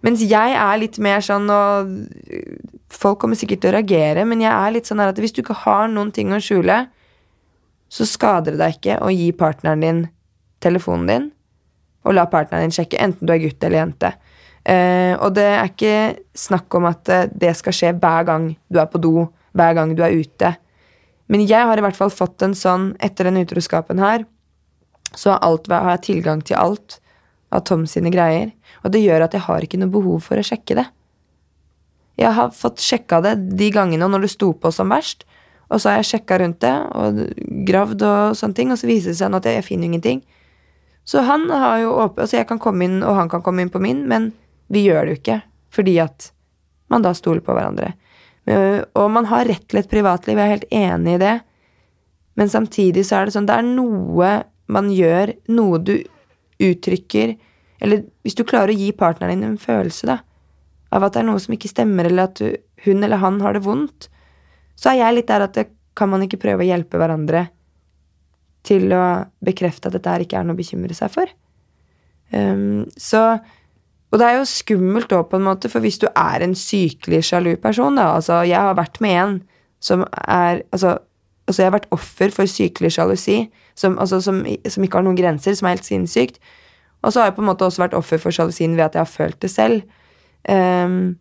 Mens jeg er litt mer sånn, og øh, folk kommer sikkert til å reagere, men jeg er litt sånn at hvis du ikke har noen ting å skjule, så skader det deg ikke å gi partneren din telefonen din, og la partneren din sjekke, enten du er gutt eller jente. Eh, og det er ikke snakk om at eh, det skal skje hver gang du er på do, hver gang du er ute. Men jeg har i hvert fall fått en sånn, etter den utroskapen her, så alt, har jeg tilgang til alt av Tom sine greier. Og det gjør at jeg har ikke noe behov for å sjekke det. Jeg har fått sjekka det de gangene når det sto på som verst. Og så har jeg sjekka rundt det og gravd og sånne ting, og så viser det seg at jeg, jeg finner ingenting. Så han har jo åpen Altså, jeg kan komme inn, og han kan komme inn på min, men vi gjør det jo ikke fordi at man da stoler på hverandre. Og man har rett til et privatliv, jeg er helt enig i det. Men samtidig så er det sånn Det er noe man gjør, noe du uttrykker Eller hvis du klarer å gi partneren din en følelse, da, av at det er noe som ikke stemmer, eller at du, hun eller han har det vondt, så er jeg litt der at det, kan man ikke prøve å hjelpe hverandre til å bekrefte at dette her ikke er noe å bekymre seg for? Um, så Og det er jo skummelt òg, på en måte, for hvis du er en sykelig sjalu person, da Altså, jeg har vært med en som er Altså, altså jeg har vært offer for sykelig sjalusi, som, altså, som, som ikke har noen grenser, som er helt sinnssykt. Og så har jeg på en måte også vært offer for sjalusien ved at jeg har følt det selv. Um,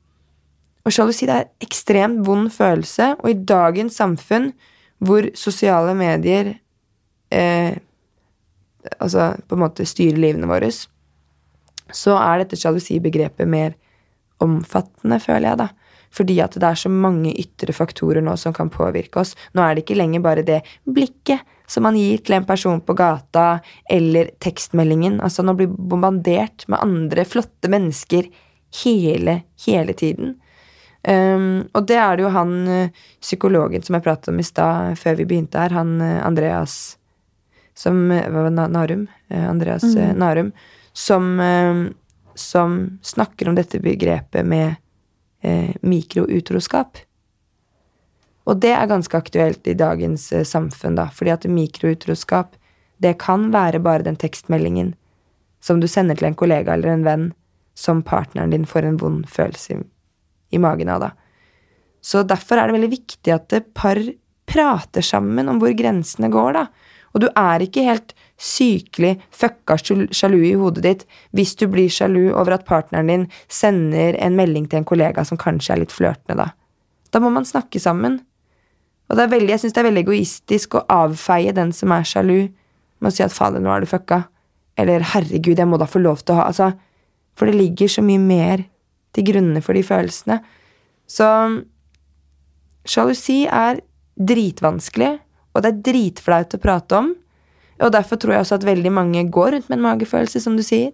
og sjalusi er en ekstremt vond følelse, og i dagens samfunn hvor sosiale medier eh, altså på en måte styrer livene våre, så er dette sjalusibegrepet mer omfattende, føler jeg, da. Fordi at det er så mange ytre faktorer nå som kan påvirke oss. Nå er det ikke lenger bare det blikket som man gir til en person på gata, eller tekstmeldingen. Altså, nå blir bombardert med andre flotte mennesker hele, hele tiden. Um, og det er det jo han eh, psykologen som jeg pratet om i stad, før vi begynte her, han eh, Andreas som eh, hva var Narum? Eh, Andreas mm. Narum. Som, som snakker om dette begrepet med eh, mikroutroskap. Og det er ganske aktuelt i dagens eh, samfunn, da, fordi at mikroutroskap det kan være bare den tekstmeldingen som du sender til en kollega eller en venn, som partneren din får en vond følelse i, i magen av, da. Så derfor er det veldig viktig at par prater sammen om hvor grensene går, da. Og du er ikke helt sykelig fucka sjalu i hodet ditt hvis du blir sjalu over at partneren din sender en melding til en kollega som kanskje er litt flørtende, da. Da må man snakke sammen. Og veldig, jeg syns det er veldig egoistisk å avfeie den som er sjalu, med å si at 'fader, nå er du fucka', eller 'herregud, jeg må da få lov til å ha' Altså, for det ligger så mye mer til grunne for de følelsene. Så sjalusi er dritvanskelig, og det er dritflaut å prate om. Og derfor tror jeg også at veldig mange går rundt med en magefølelse, som du sier,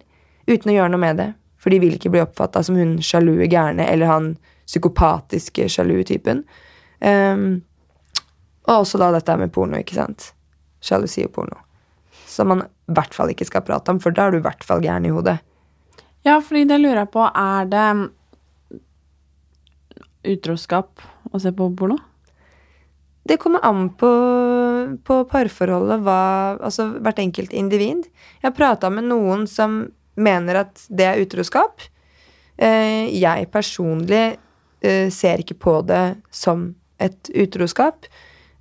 uten å gjøre noe med det. For de vil ikke bli oppfatta som hun sjalue gærne eller han psykopatiske sjalu typen. Um, og også da dette med porno, ikke sant. Sjalusi og porno. Som man i hvert fall ikke skal prate om, for da er du i hvert fall gæren i hodet. Ja, fordi det lurer jeg på, er det utroskap å se på porno? Det kommer an på, på parforholdet, hva, altså hvert enkelt individ. Jeg har prata med noen som mener at det er utroskap. Eh, jeg personlig eh, ser ikke på det som et utroskap.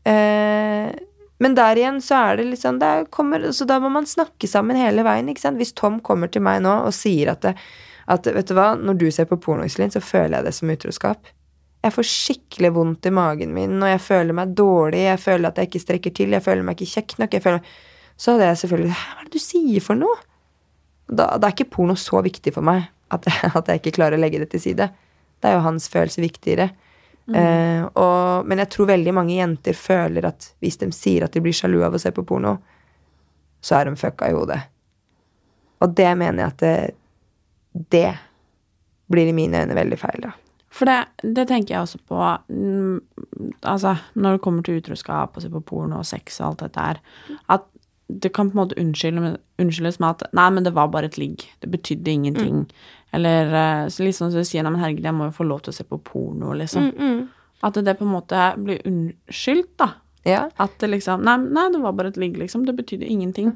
Eh, men der igjen så er det litt sånn kommer, Så da må man snakke sammen hele veien. ikke sant? Hvis Tom kommer til meg nå og sier at, det, at vet du hva, når du ser på pornoiselin, så føler jeg det som utroskap. Jeg får skikkelig vondt i magen min, og jeg føler meg dårlig, jeg føler at jeg ikke strekker til, jeg føler meg ikke kjekk nok. Føler... Så hadde jeg selvfølgelig Hva er det du sier for noe? Da, da er ikke porno så viktig for meg at, (laughs) at, jeg ikke klarer å legge det til side. Det er jo hans følelse viktigere. Mm. Eh, og, men jeg tror veldig mange jenter føler at hvis de sier at de blir sjalu av å se på porno, så er de fucka i hodet. Og det mener jeg at det, det blir i mine øyne veldig feil, da. For det, det, tenker jeg også på mm, Altså, når det kommer til utroskap og se på porno og sex og alt dette her, at det kan på en måte unnskyldes med at Nei, men det var bare et ligg. Det betydde ingenting. Mm. Eller eh, så liksom så sier Nei, men herregud, jeg må jo få lov til å se på porno, liksom. Mm, mm. At det på en måte blir unnskyldt, da. Ja. At det liksom nei, nei, det var bare et ligg, liksom. Det betydde ingenting.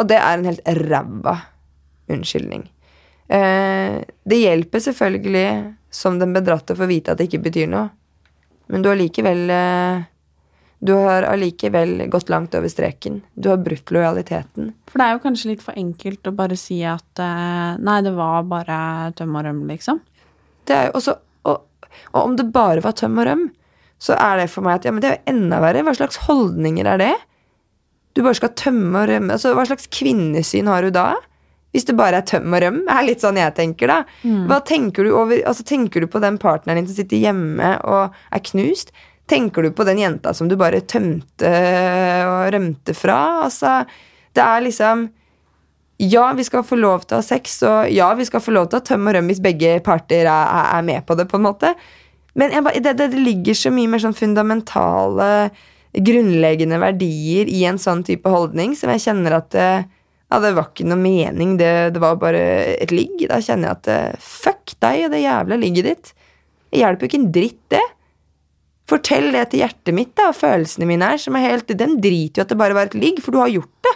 Og det er en helt ræva unnskyldning. Eh, det hjelper selvfølgelig som den bedratte å få vite at det ikke betyr noe, men du har likevel eh, Du har allikevel gått langt over streken. Du har brutt lojaliteten. For det er jo kanskje litt for enkelt å bare si at eh, nei, det var bare tøm og røm, liksom. Det er jo også og, og om det bare var tøm og røm, så er det for meg at ja, men det er jo enda verre. Hva slags holdninger er det? Du bare skal tømme og rømme. Altså, hva slags kvinnesyn har du da? Hvis det bare er tøm og røm, er litt sånn jeg tenker, da. Mm. Hva tenker du over Altså, tenker du på den partneren din som sitter hjemme og er knust? Tenker du på den jenta som du bare tømte og rømte fra? Altså, det er liksom ja, vi skal få lov til å ha sex, og ja, vi skal få lov til å ha tøm og røm hvis begge parter er, er, med på det, på en måte. Men jeg, det, det, ligger så mye mer sånn fundamentale, grunnleggende verdier i en sånn type holdning som jeg kjenner at uh, ja, det var ikke noe mening, det, det var bare et ligg. Da kjenner jeg at eh, fuck deg og det jævla ligget ditt. Det hjelper jo ikke en dritt, det. Fortell det til hjertet mitt da, og følelsene mine her, som er helt Den driter jo at det bare var et ligg, for du har gjort det.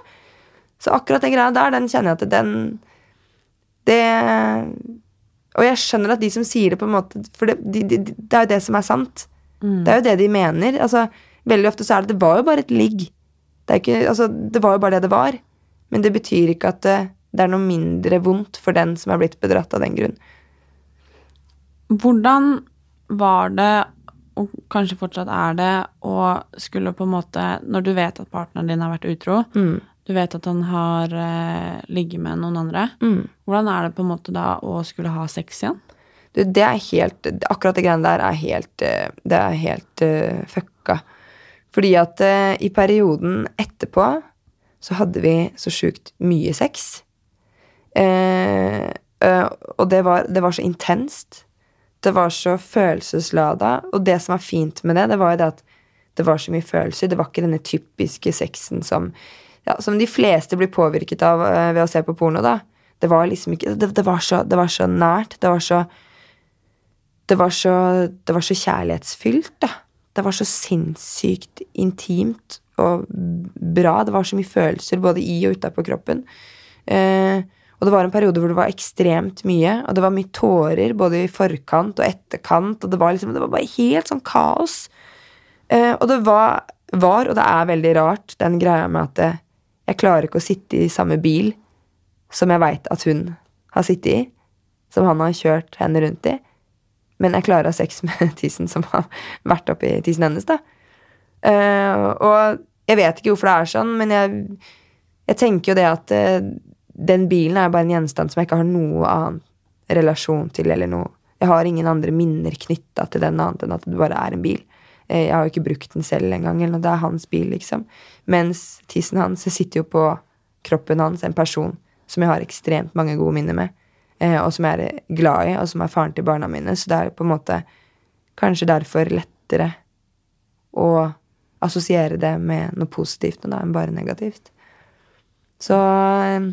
Så akkurat den greia der, den kjenner jeg at den Det Og jeg skjønner at de som sier det, på en måte For det, de, de, det er jo det som er sant. Mm. Det er jo det de mener. Altså, veldig ofte så er det Det var jo bare et ligg. Det, ikke, altså, det var jo bare det det var. Men det betyr ikke at det, det er noe mindre vondt for den som er blitt bedratt av den grunn. Hvordan var det, og kanskje fortsatt er det, å skulle på en måte Når du vet at partneren din har vært utro, mm. du vet at han har eh, ligget med noen andre, mm. hvordan er det på en måte da å skulle ha sex igjen? Du, det er helt Akkurat det greiene der er helt eh, Det er helt uh, fucka. Fordi at uh, i perioden etterpå så hadde vi så sjukt mye sex. Eh, eh, og det var, det var, så intenst. Det var så følelseslada. Og det som var fint med det, det var jo det at det var så mye følelser. Det var ikke denne typiske sexen som, ja, som de fleste blir påvirket av uh, ved å se på porno, da. Det var liksom ikke Det, det, var, så, det var, så, nært. Det var så var så, det var så kjærlighetsfylt, da. Det var så sinnssykt intimt og bra. Det var så mye følelser både i og utapå kroppen. Eh, og det var en periode hvor det var ekstremt mye, og det var mye tårer både i forkant og etterkant, og det var liksom, det var bare helt sånn kaos. Eh, og det var, var, og det er veldig rart, den greia med at det, jeg klarer ikke å sitte i samme bil som jeg veit at hun har sittet i, som han har kjørt henne rundt i. Men jeg klarer å ha sex med (laughs) tissen som har vært oppi tissen hennes, da. Uh, og jeg vet ikke hvorfor det er sånn, men jeg, jeg tenker jo det at uh, den bilen er bare en gjenstand som jeg ikke har noe annen relasjon til, eller noe Jeg har ingen andre minner knytta til den annet enn at det bare er en bil. Uh, jeg har jo ikke brukt den selv engang, eller. Det er hans bil, liksom. Mens tissen hans sitter jo på kroppen hans, en person som jeg har ekstremt mange gode minner med eh, og som jeg er glad i, og som er faren til barna mine. Så det er på en måte kanskje derfor lettere å assosiere det med noe positivt enn bare negativt. Så eh,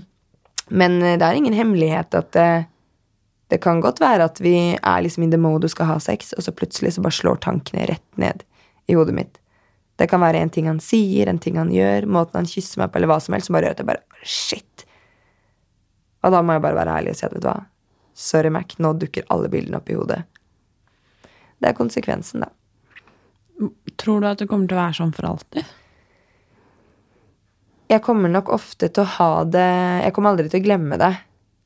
Men det er ingen hemmelighet at det, det kan godt være at vi er liksom i the mode og skal ha sex, og så plutselig så bare slår tankene rett ned i hodet mitt. Det kan være en ting han sier, en ting han gjør, måten han kysser meg på, eller hva som helst, som bare gjør at jeg bare Shit! Og da må jeg bare være ærlig og si at vet du hva, sorry, Mac, nå dukker alle bildene opp i hodet. Det er konsekvensen, da. Tror du at det kommer til å være sånn for alltid? Jeg kommer nok ofte til å ha det Jeg kommer aldri til å glemme det.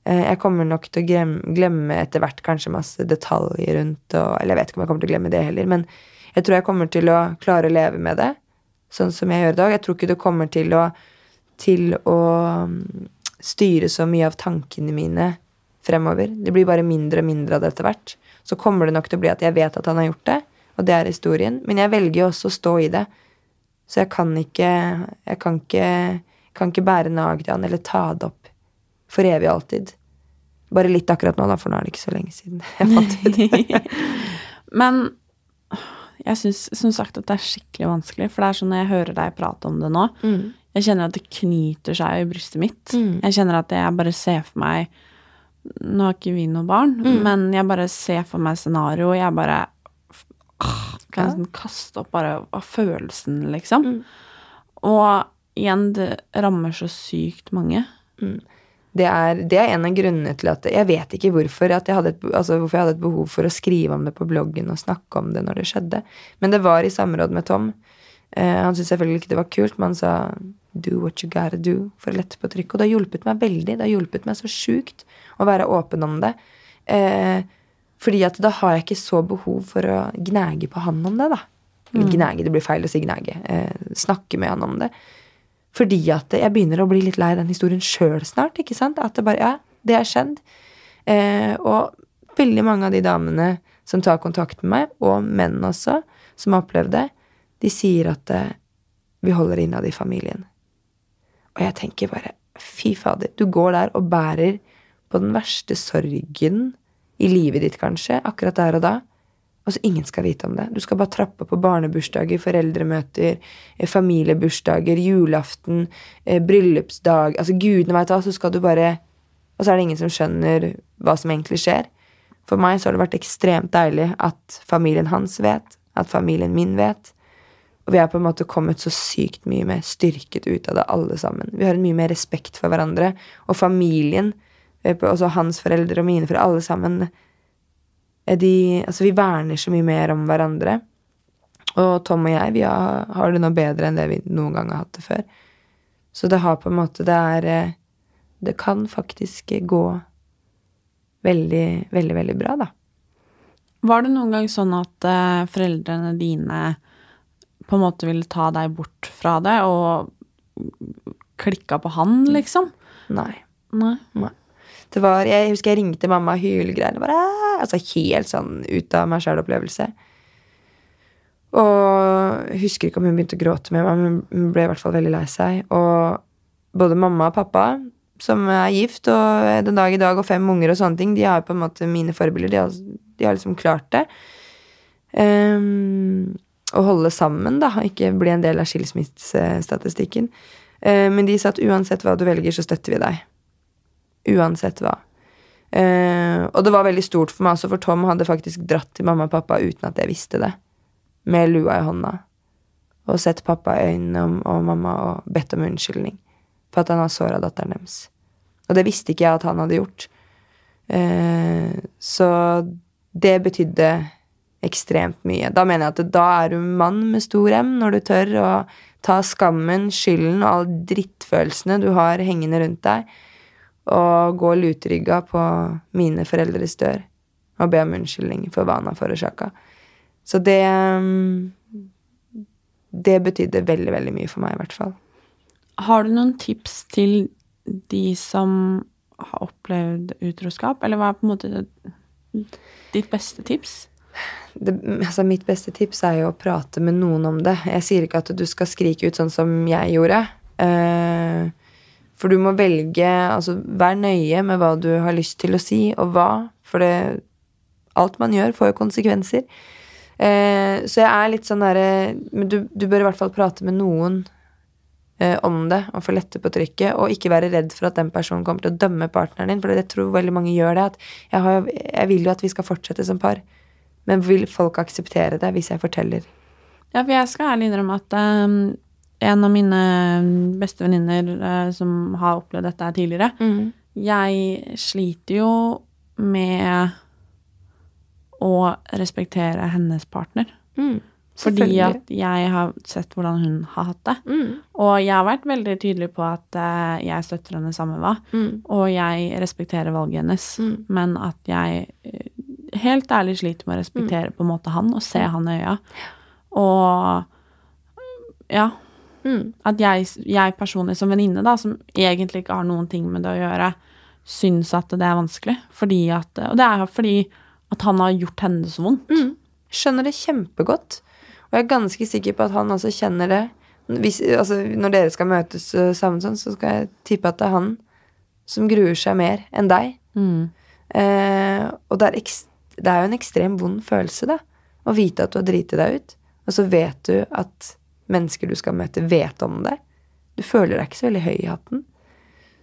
Eh, jeg kommer nok til å glemme etter hvert kanskje masse detaljer rundt og, Eller jeg vet ikke om jeg kommer til å glemme det heller, men jeg tror jeg kommer til å klare å leve med det sånn som jeg gjør i dag. Jeg tror ikke det kommer til å, til å styre så mye av tankene mine fremover. Det blir bare mindre og mindre av det etter hvert. Så kommer det nok til å bli at jeg vet at han har gjort det, og det er historien. Men jeg velger jo også å stå i det. Så jeg kan ikke Jeg kan ikke, kan ikke bære nag til han eller ta det opp for evig og alltid. Bare litt akkurat nå, da, for nå er det ikke så lenge siden jeg fant ut. (laughs) Men jeg syns som sagt at det er skikkelig vanskelig, for det er sånn når jeg hører deg prate om det nå, mm. Jeg kjenner at det knyter seg i brystet mitt. Mm. Jeg kjenner at jeg bare ser for meg Nå har ikke vi noe barn, mm. men jeg bare ser for meg scenario, og jeg bare kan jeg Sånn kaste opp bare av følelsen, liksom. Mm. Og igjen, det rammer så sykt mange. Mm. Det er, det er, en av grunnene til at Jeg vet ikke hvorfor, jeg et, altså hvorfor jeg hadde et behov for å skrive om det på bloggen og snakke om det når det skjedde. Men det var i samråd med Tom. Eh, han syntes selvfølgelig ikke det var kult, men han sa do what you gotta do for å lette på trykket. Og det har hjulpet meg veldig. Det har hjulpet meg så sjukt å være åpen om det. Eh, fordi at da har jeg ikke så behov for å gnage på han om det, da. Mm. Gnage, det blir feil å si gnage. Eh, snakke med han om det. Fordi at jeg begynner å bli litt lei den historien sjøl snart. ikke sant? At det bare Ja, det har skjedd. Eh, og veldig mange av de damene som tar kontakt med meg, og menn også, som har opplevd det, de sier at eh, vi holder innad i familien. Og jeg tenker bare fy fader, du går der og bærer på den verste sorgen i livet ditt, kanskje, akkurat der og da. Og så ingen skal vite om det. Du skal bare trappe på barnebursdager, foreldremøter, eh, familiebursdager, julaften, eh, bryllupsdag Altså gudene veit hva, så skal du bare Og så er det ingen som skjønner hva som egentlig skjer. For meg så har det vært ekstremt deilig at familien hans vet, at familien min vet, og vi er på en måte kommet så sykt mye mer styrket ut av det, alle sammen. Vi har en mye mer respekt for hverandre. Og familien, også hans foreldre og mine foreldre, alle sammen de, Altså, vi verner så mye mer om hverandre. Og Tom og jeg, vi har, har det nå bedre enn det vi noen gang har hatt det før. Så det har på en måte Det er eh, Det kan faktisk gå veldig, veldig, veldig bra, da. Var det noen gang sånn at foreldrene dine på en måte ville ta deg bort fra det, og klikka på han, liksom? Nei. Nei. Nei. Det var, Jeg husker jeg ringte mamma og hylgreiene. Altså helt sånn ut av meg sjæl-opplevelse. Og jeg husker ikke om hun begynte å gråte med meg, men hun ble i hvert fall veldig lei seg. Og både mamma og pappa, som er gift og den dag i dag og fem unger og sånne ting, de har på en måte mine forbilder. De har, de har liksom klart det. Um, å holde sammen, da, ikke bli en del av skilsmissestatistikken. Eh, men de sa at uansett hva du velger, så støtter vi deg. Uansett hva. Uh, og det var veldig stort for meg også, for Tom hadde faktisk dratt til mamma og pappa uten at jeg visste det. Med lua i hånda. og sett pappa i øynene og, og mamma og bedt om unnskyldning for at han har såra datteren deres. Og det visste ikke jeg at han hadde gjort. Uh, så det betydde ekstremt mye. Da mener jeg at da er du mann med stor M, når du tør å ta skammen, skylden og alle drittfølelsene du har hengende rundt deg, og gå lutrygga på mine foreldres dør og be om unnskyldning for hva han har forårsaka. Så det mm, Det betydde veldig, veldig mye for meg, i hvert fall. Har du noen tips til de som har opplevd utroskap, eller hva er på en måte ditt beste tips? Det, altså mitt beste tips er jo å prate med noen om det. Jeg sier ikke at du skal skrike ut sånn som jeg gjorde. Uh, for du må velge Altså, vær nøye med hva du har lyst til å si, og hva. For det, alt man gjør, får jo konsekvenser. Eh, så jeg er litt sånn derre Men du, du, bør i hvert fall prate med noen eh, om det, og få lette på trykket, og ikke være redd for at den personen kommer til å dømme partneren din, for jeg tror veldig mange gjør det. At jeg, har, jeg vil jo at vi skal fortsette som par. Men vil folk akseptere det hvis jeg forteller? Ja, for jeg skal ærlig innrømme at um, en av mine beste venninner uh, som har opplevd dette her tidligere mm. Jeg sliter jo med å respektere hennes partner. Mm. Fordi at jeg har sett hvordan hun har hatt det. Mm. Og jeg har vært veldig tydelig på at uh, jeg støtter henne samme hva. Mm. Og jeg respekterer valget hennes. Mm. Men at jeg uh, helt ærlig sliter med å respektere på en måte han og se han i øya. Og ja. Mm. At jeg, jeg personlig som venninne, da, som egentlig ikke har noen ting med det å gjøre, syns at det er vanskelig. Fordi at Og det er fordi at han har gjort henne så vondt. Mm. Skjønner det kjempegodt. Og jeg er ganske sikker på at han også kjenner det. Hvis, altså, når dere skal møtes uh, sammen sånn, så skal jeg tippe at det er han som gruer seg mer enn deg. Mm. Eh, og det er, det er, jo en ekstremt vond følelse, da. Å vite at du har driti deg ut, og så vet du at mennesker du skal møte, vet om det. Du føler deg ikke så veldig høy i hatten.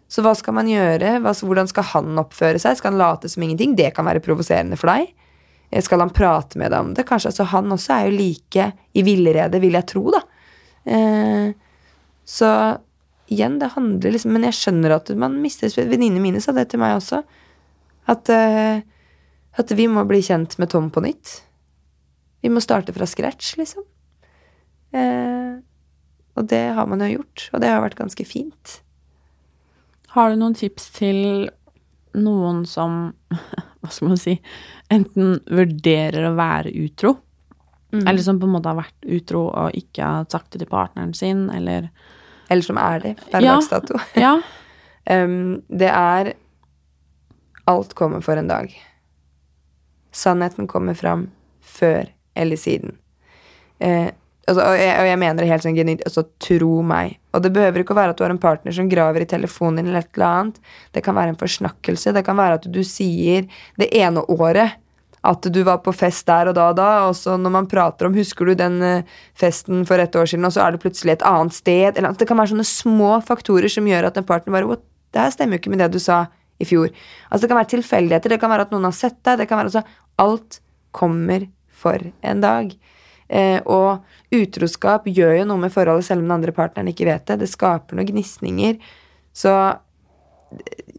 Så hva skal man gjøre? Hvordan skal han oppføre seg? Skal han late som ingenting? Det kan være provoserende for deg. Eh, skal han prate med deg om det? Kanskje altså, Han også er jo like i villrede, vil jeg tro, da. Eh, så igjen, det handler liksom Men jeg skjønner at man mister Venninnene mine sa det til meg også. At, eh, at vi må bli kjent med Tom på nytt. Vi må starte fra scratch, liksom. Uh, og det har man jo gjort, og det har vært ganske fint. Har du noen tips til noen som, (laughs) hva skal man si, enten vurderer å være utro, mm. eller som på en måte har vært utro og ikke har sagt det til partneren sin, eller eller som er det per ja. dags dato. (laughs) ja. (laughs) um, det er Alt kommer for en dag. Sannheten kommer fram før eller siden. Uh, altså, og, jeg, og, jeg, mener det helt sånn genuint. Altså, tro meg. Og det behøver ikke å være at du har en partner som graver i telefonen din, eller et eller annet. Det kan være en forsnakkelse. Det kan være at du sier det ene året at du var på fest der og da og da, og så når man prater om Husker du den eh, festen for et år siden, og så er det plutselig et annet sted eller, Det kan være sånne små faktorer som gjør at en partner bare What? Det her stemmer jo ikke med det du sa i fjor. Altså Det kan være tilfeldigheter, det kan være at noen har sett deg, det kan være altså Alt kommer for en dag. Eh, og utroskap gjør jo noe med forholdet selv om den andre partneren ikke vet det. Det skaper noen gnisninger. Så eh,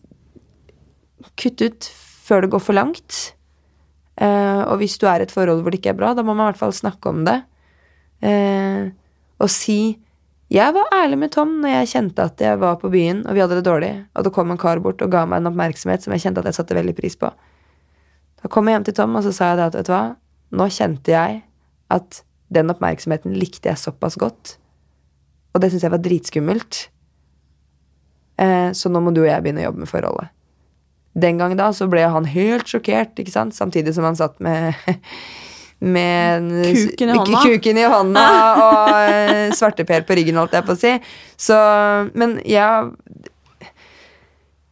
kutt ut før det går for langt. Eh, og hvis du er i et forhold hvor det ikke er bra, da må man i hvert fall snakke om det. Eh, og si 'Jeg var ærlig med Tom når jeg kjente at jeg var på byen, og vi hadde det dårlig', og det kom en kar bort og ga meg en oppmerksomhet som jeg kjente at jeg satte veldig pris på. Da kom jeg hjem til Tom, og så sa jeg det at 'vet du hva, nå kjente jeg at den oppmerksomheten likte jeg såpass godt', og det syntes jeg var dritskummelt, Eh, så nå må du og jeg begynne å jobbe med forholdet. Den gang da så ble han helt sjokkert, ikke sant? samtidig som han satt med (laughs) med kuken i hånda, kuken i hånda (laughs) og eh, svarteper på ryggen, holdt jeg på å si. Så Men jeg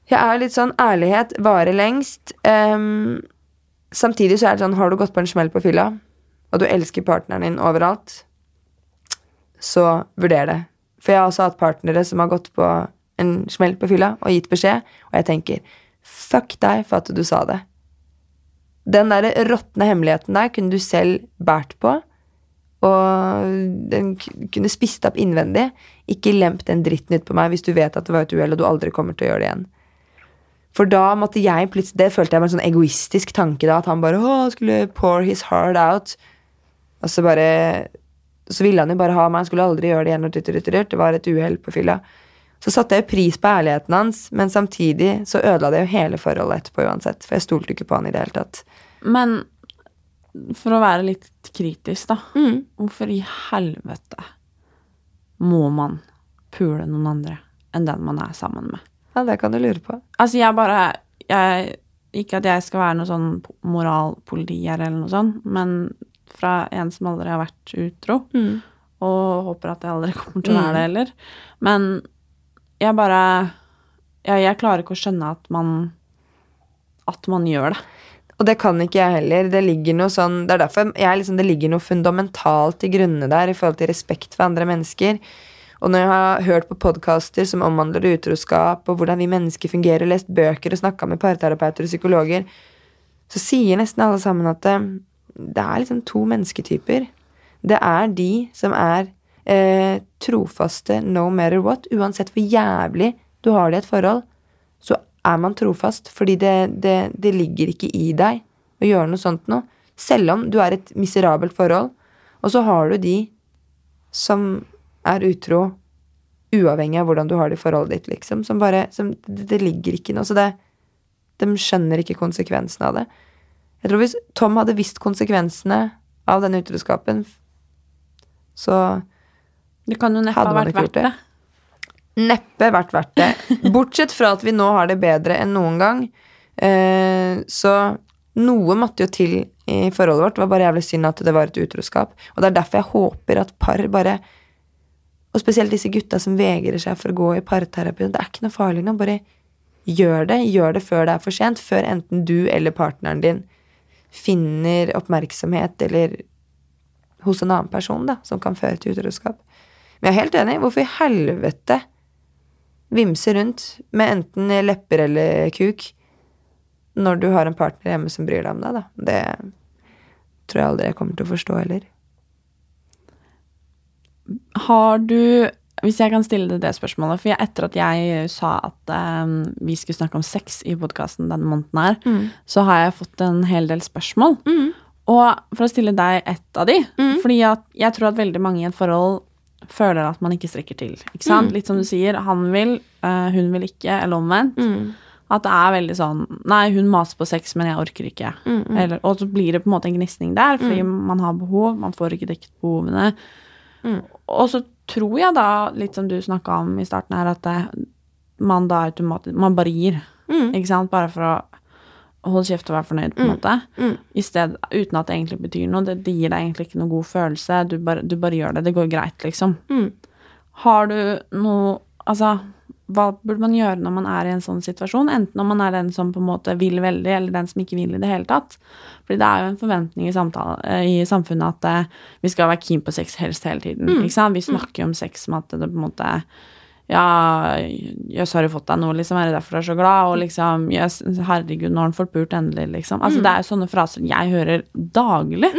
Jeg er litt sånn Ærlighet varer lengst. Um, samtidig så er det sånn Har du gått på en smell på fylla, og du elsker partneren din overalt, så vurder det. For jeg har også hatt partnere som har gått på en smell på fylla og gitt beskjed, og jeg tenker Fuck deg for at du sa det. Den der råtne hemmeligheten der kunne du selv båret på, Og den kunne spist opp innvendig. Ikke lemp den dritten ut på meg hvis du vet at det var et uhell, og du aldri kommer til å gjøre det igjen. For da måtte jeg plutselig Det følte jeg var en sånn egoistisk tanke da, at han bare å, skulle pour his heart out. Og så bare Så ville han jo bare ha meg, han skulle aldri gjøre det igjen. Og. Det var et uhell på fylla. Så satte jeg jo pris på ærligheten hans, men samtidig så ødela det jo hele forholdet etterpå uansett. For jeg stolte ikke på han i det hele tatt. Men for å være litt kritisk, da. Mm. Hvorfor i helvete må man pule noen andre enn den man er sammen med? Ja, det kan du lure på. Altså, jeg bare jeg, Ikke at jeg skal være noe sånn moralpoliti her eller noe sånt, men fra en som aldri har vært utro, Mm. og håper at jeg aldri kommer til å være det heller. Men jeg bare jeg, jeg klarer ikke å skjønne at man at man gjør det. Og det kan ikke jeg heller. Det ligger noe sånn Det er derfor jeg liksom, det ligger noe fundamentalt i grunnene der i forhold til respekt for andre mennesker. Og når jeg har hørt på podkaster som omhandler utroskap, og hvordan vi mennesker fungerer, og lest bøker og snakka med parterapeuter og psykologer, så sier nesten alle sammen at det, er liksom to mennesketyper. Det er de som er eh, trofaste no matter what. Uansett hvor jævlig du har det i et forhold, så er man trofast. Fordi det, det, det ligger ikke i deg å gjøre noe sånt noe. Selv om du er et miserabelt forhold. Og så har du de som er utro uavhengig av hvordan du har det i forholdet ditt, liksom. Som bare som, det, det ligger ikke noe. Så det De skjønner ikke konsekvensen av det. Jeg tror hvis Tom hadde visst konsekvensene av denne utroskapen, så Det kan jo neppe ha vært verdt det. det? neppe vært verdt det. Bortsett fra at vi nå har det bedre enn noen gang. Eh, så noe måtte jo til i forholdet vårt. Det var bare jævlig synd at det var et utroskap. Og det er derfor jeg håper at par bare Og spesielt disse gutta som vegrer seg for å gå i parterapi. Det er ikke noe farlig nå. Bare gjør det. Gjør det før det er for sent. Før enten du eller partneren din finner oppmerksomhet eller hos en annen person da, som kan føre til utroskap. Men jeg er helt enig. Hvorfor i helvete vimse rundt med enten lepper eller kuk når du har en partner hjemme som bryr deg om deg, da? Det tror jeg aldri jeg kommer til å forstå heller. Har du Hvis jeg kan stille deg det spørsmålet For jeg, etter at jeg sa at eh, vi skulle snakke om sex i podkasten denne måneden her, så har jeg fått en hel del spørsmål. Og for å stille deg ett av de Fordi at jeg tror at veldig mange i et forhold føler at man ikke strekker til. Ikke sant? Litt som du sier, han vil, uh, hun vil ikke, eller omvendt. At det er veldig sånn Nei, hun maser på sex, men jeg orker ikke. Eller, og så blir det på en måte en gnisning der, fordi man har behov, man får ikke dekket behovene. Og så tror jeg da, litt som du snakka om i starten her, at det, man da automatisk Man bare gir. Ikke sant? Bare for å holde kjeft og være fornøyd, på en måte. I sted, uten at det egentlig betyr noe. Det, det gir deg egentlig ikke noe god følelse. Du bare, du bare gjør det. Det går greit, liksom. Har du noe Altså, hva burde man gjøre når man er i en sånn situasjon? Enten om man er den som på en måte vil veldig, eller den som ikke vil i det hele tatt. Fordi det er jo en forventning i, samtale, eh, i samfunnet at eh, vi skal være keen på sex helst hele tiden. Ikke sant? Vi snakker jo om sex som at det på en måte Ja, jøss, har du fått deg noe, liksom? Er det derfor du er så glad? Og liksom Jøss, herregud, nå har han fått pult endelig, liksom. Altså, det er jo sånne fraser jeg hører daglig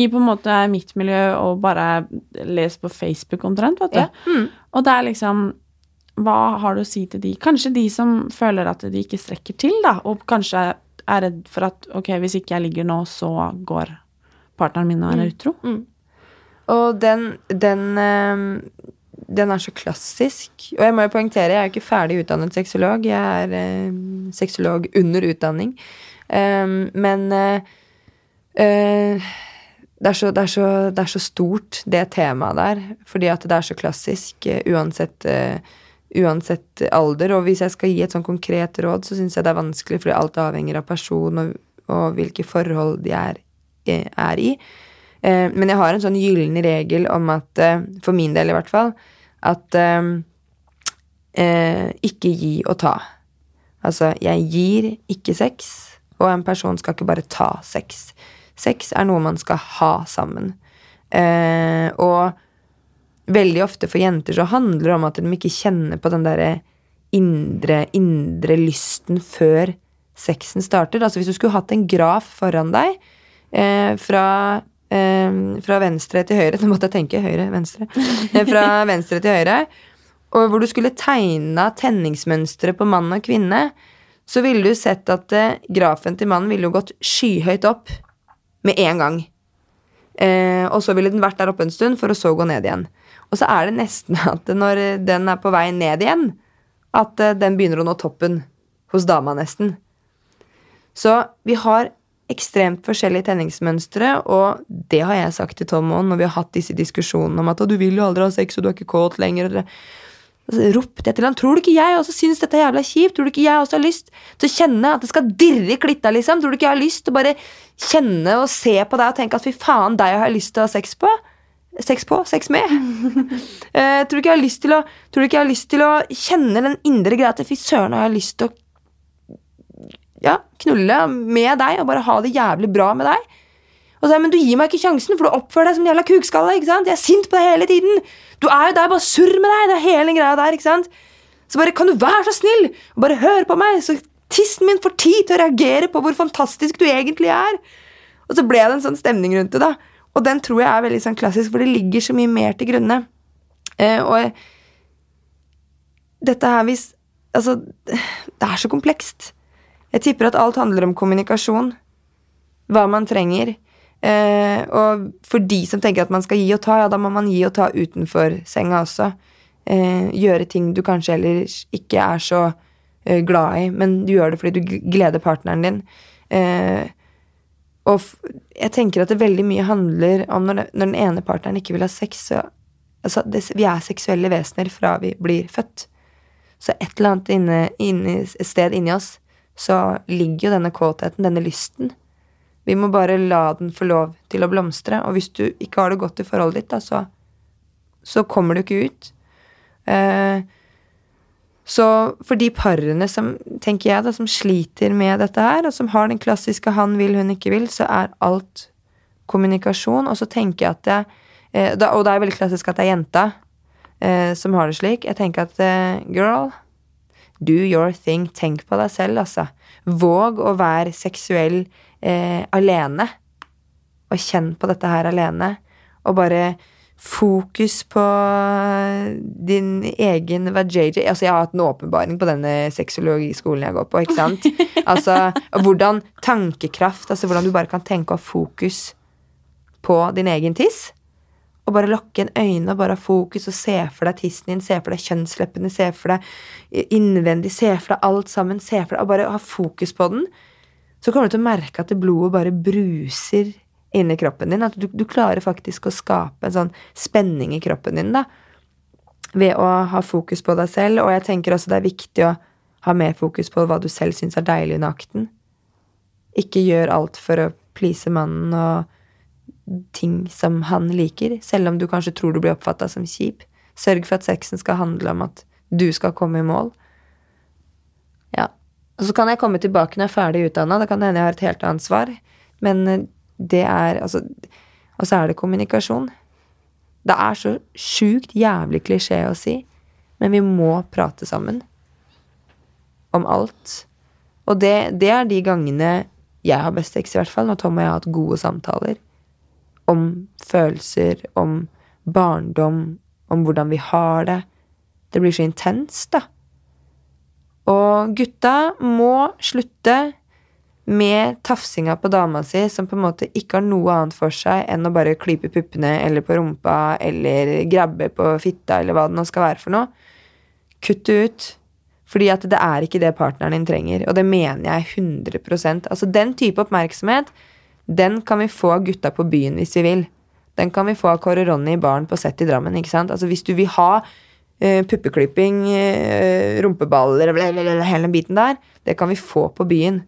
i på en måte mitt miljø, og bare les på Facebook omtrent, vet du. Og det er liksom hva har du å si til de? Kanskje de som føler at de ikke strekker til, da, og kanskje er redd for at ok, hvis ikke jeg ligger nå, så går partneren min og er utro. Og den, den, eh, den er så klassisk. Og jeg må jo poengtere, jeg er ikke ferdig utdannet sexolog. Jeg er eh, sexolog under utdanning. Um, men uh, uh, det, er så, det, er så, det er så stort, det temaet der. Fordi at det er så klassisk uansett eh, uansett alder. Og hvis jeg skal gi et sånn konkret råd, så syns jeg det er vanskelig, fordi alt avhenger av person og, og hvilke forhold de er, eh, er i. Eh, men jeg har en sånn gyllen regel om at, eh, for min del i hvert fall, at eh, eh, ikke gi og ta. Altså, jeg gir ikke sex, og en person skal ikke bare ta sex. Sex er noe man skal ha sammen. Eh, og veldig ofte for jenter så handler det om at de ikke kjenner på den derre indre, indre lysten før sexen starter. Altså hvis du skulle hatt en graf foran deg eh, fra eh, fra venstre til høyre. (laughs) Nå måtte jeg tenke høyre, venstre. Eh, fra (laughs) venstre til høyre. Og hvor du skulle tegna tenningsmønstre på mann og kvinne, så ville du sett at eh, grafen til mannen ville jo gått skyhøyt opp med en gang. Og så ville den vært der oppe en stund, for å så gå ned igjen. Og så er det nesten (laughs) at når den er på vei ned igjen, at eh, den begynner å nå toppen hos dama, nesten. Så vi har ekstremt forskjellige tenningsmønstre, og det har jeg sagt til Tom òg når vi har hatt disse diskusjonene om at 'du vil jo aldri ha sex, og du er ikke kåt lenger'. Så ropte jeg til han 'Tror du ikke jeg også syns dette er jævla kjipt? Tror du ikke jeg også har lyst til å kjenne at det skal dirre i klitta, liksom? Tror du ikke jeg har lyst til å bare kjenne og se på deg og tenke at fy faen, deg har jeg lyst til å ha sex på? Sex på? Sex med? uh, (laughs) tror, du ikke jeg har lyst til å, ikke jeg har lyst til å kjenne den indre greia til fy søren, har jeg lyst til å ja, knulle med deg og bare ha det jævlig bra med deg? Og så, men du gir meg ikke sjansen, for du oppfører deg som en jævla kukskalle. ikke sant? Jeg er sint på deg hele tiden. Du er jo der, bare surr med deg. Det er hele greia der. ikke sant? Så bare, kan du være så snill og bare høre på meg, så tissen min får tid til å reagere på hvor fantastisk du egentlig er. Og så ble det en sånn stemning rundt det, da. Og den tror jeg er veldig sånn klassisk, for det ligger så mye mer til grunne. Eh, og dette her hvis Altså, det er så komplekst. Jeg tipper at alt handler om kommunikasjon. Hva man trenger. Eh, og for de som tenker at man skal gi og ta, ja, da må man gi og ta utenfor senga også. Eh, gjøre ting du kanskje ellers ikke er så eh, glad i, men du gjør det fordi du gleder partneren din. Eh, og jeg tenker at det veldig mye handler om når, når den ene partneren ikke vil ha sex, så altså, det, Vi er seksuelle vesener fra vi blir født. Så et eller annet inne, inne, et sted inni oss så ligger jo denne kåtheten, denne lysten. Vi må bare la den få lov til å blomstre. Og hvis du ikke har det godt i forholdet ditt, da, så, så kommer du ikke ut. Eh, så for de parene som tenker jeg da, som sliter med dette her, og som har den klassiske 'han vil, hun ikke vil', så er alt kommunikasjon. Og så tenker jeg at det, eh, da, Og det er veldig klassisk at det er jenta eh, som har det slik. Jeg tenker at eh, girl, do your thing. Tenk på deg selv, altså. Våg å være seksuell eh, alene. Og kjenn på dette her alene. Og bare fokus på din egen vajayjay. Altså, jeg har hatt en åpenbaring på denne sexologiskolen jeg går på. ikke sant? (laughs) Altså, hvordan tankekraft, altså hvordan du bare kan tenke og ha fokus på din egen tiss. Og bare lukke en øyne og bare ha fokus og se for deg tissen din, se for deg kjønnsleppene, se for deg innvendig, se for deg alt sammen. se for deg, Og bare ha fokus på den så kommer du til å merke at det blodet bare bruser inni kroppen din. At du, du, klarer faktisk å skape en sånn spenning i kroppen din da, ved å ha fokus på deg selv. Og jeg tenker også det er viktig å ha mer fokus på hva du selv syns er deilig under akten. Ikke gjør alt for å please mannen og ting som han liker, selv om du kanskje tror du blir oppfatta som kjip. Sørg for at sexen skal handle om at du skal komme i mål. Ja, og så kan jeg komme tilbake når jeg er ferdig utdanna. Da kan det hende jeg har et helt annet svar. Men eh, det er altså Og så er det kommunikasjon. Det er så sjukt jævlig klisjé å si, men vi må prate sammen. Om alt. Og det, det er de gangene jeg har best sex, i hvert fall, når Tom og jeg har hatt gode samtaler. Om følelser, om barndom, om hvordan vi har det. Det blir så intenst, da. Og gutta må slutte med tafsinga på dama si, som på en måte ikke har noe annet for seg enn å bare klype puppene eller på rumpa eller grabbe på fitta eller hva det nå skal være for noe. Kutt det ut. Fordi at det er ikke det partneren din trenger. Og det mener jeg 100% Altså Den type oppmerksomhet den kan vi få av gutta på byen hvis vi vil. Den kan vi få av Kåre Ronny i baren på Sett i Drammen. ikke sant? Altså Hvis du vil ha uh, puppeklipping, uh, rumpeballer, hele den biten der, det kan vi få på byen.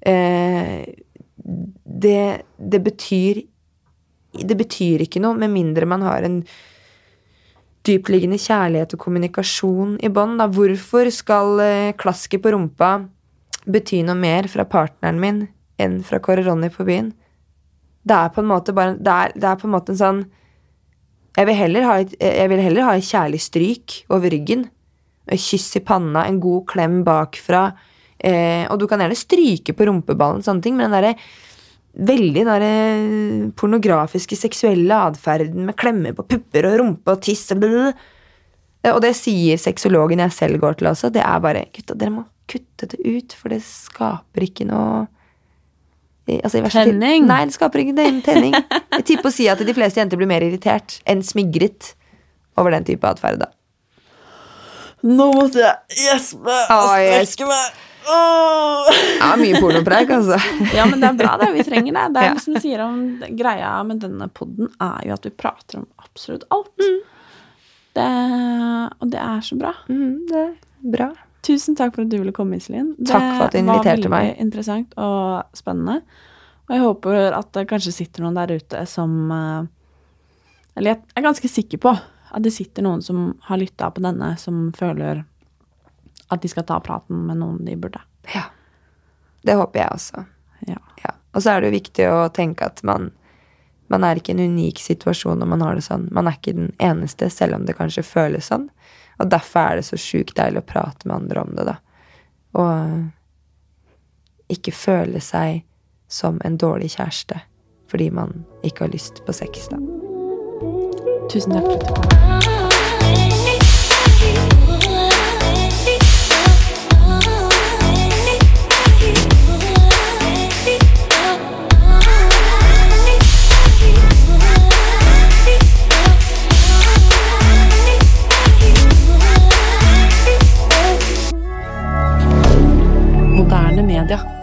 Uh, det, det betyr Det betyr ikke noe med mindre man har en dyptliggende kjærlighet og kommunikasjon i bånd. Hvorfor skal klasket på rumpa bety noe mer fra partneren min enn fra Kåre Ronny på byen? Det er på en måte bare det er, det er på en måte en sånn jeg vil heller ha et, heller ha et kjærlig stryk over ryggen. Et kyss i panna, en god klem bakfra. Eh, og du kan gjerne stryke på rumpeballen, sånne ting, men den derre veldig den der pornografiske seksuelle atferden med klemmer på pupper og rumpe og tiss og blablabla. Og det sier sexologen jeg selv går til også. Det er bare Gutta, dere må kutte det ut, for det skaper ikke noe altså, i verste til- Tenning? Nei, det skaper ikke tenning. (laughs) Jeg tipper å si at de fleste jenter blir mer irritert enn smigret over den type atferd. da. Nå måtte jeg gjespe og strekke meg. Ja, mye pornopreik, altså. (laughs) Ja, men det er bra, det. Vi trenger det. Det er liksom du sier om Greia med denne podden er jo at vi prater om absolutt alt. Det, og det er så bra. Mm, det er bra. Tusen takk for at du ville komme, Iselin. Det Takk for at du inviterte meg. Det var veldig interessant og spennende. Og jeg håper at det kanskje sitter noen der ute som eh, Eller jeg er ganske sikker på at det sitter noen som har lytta på denne, som føler at de skal ta praten med noen de burde. Ja. Det håper jeg også. Ja. Ja. Og så er det jo viktig å tenke at man, man er ikke i en unik situasjon når man har det sånn. Man er ikke den eneste, selv om det kanskje føles sånn. Og derfor er det så sjukt deilig å prate med andre om det, da. Og ikke føle seg som en dårlig kjæreste fordi man ikke har lyst på sex, da. Tusen takk for at du kom. Eder.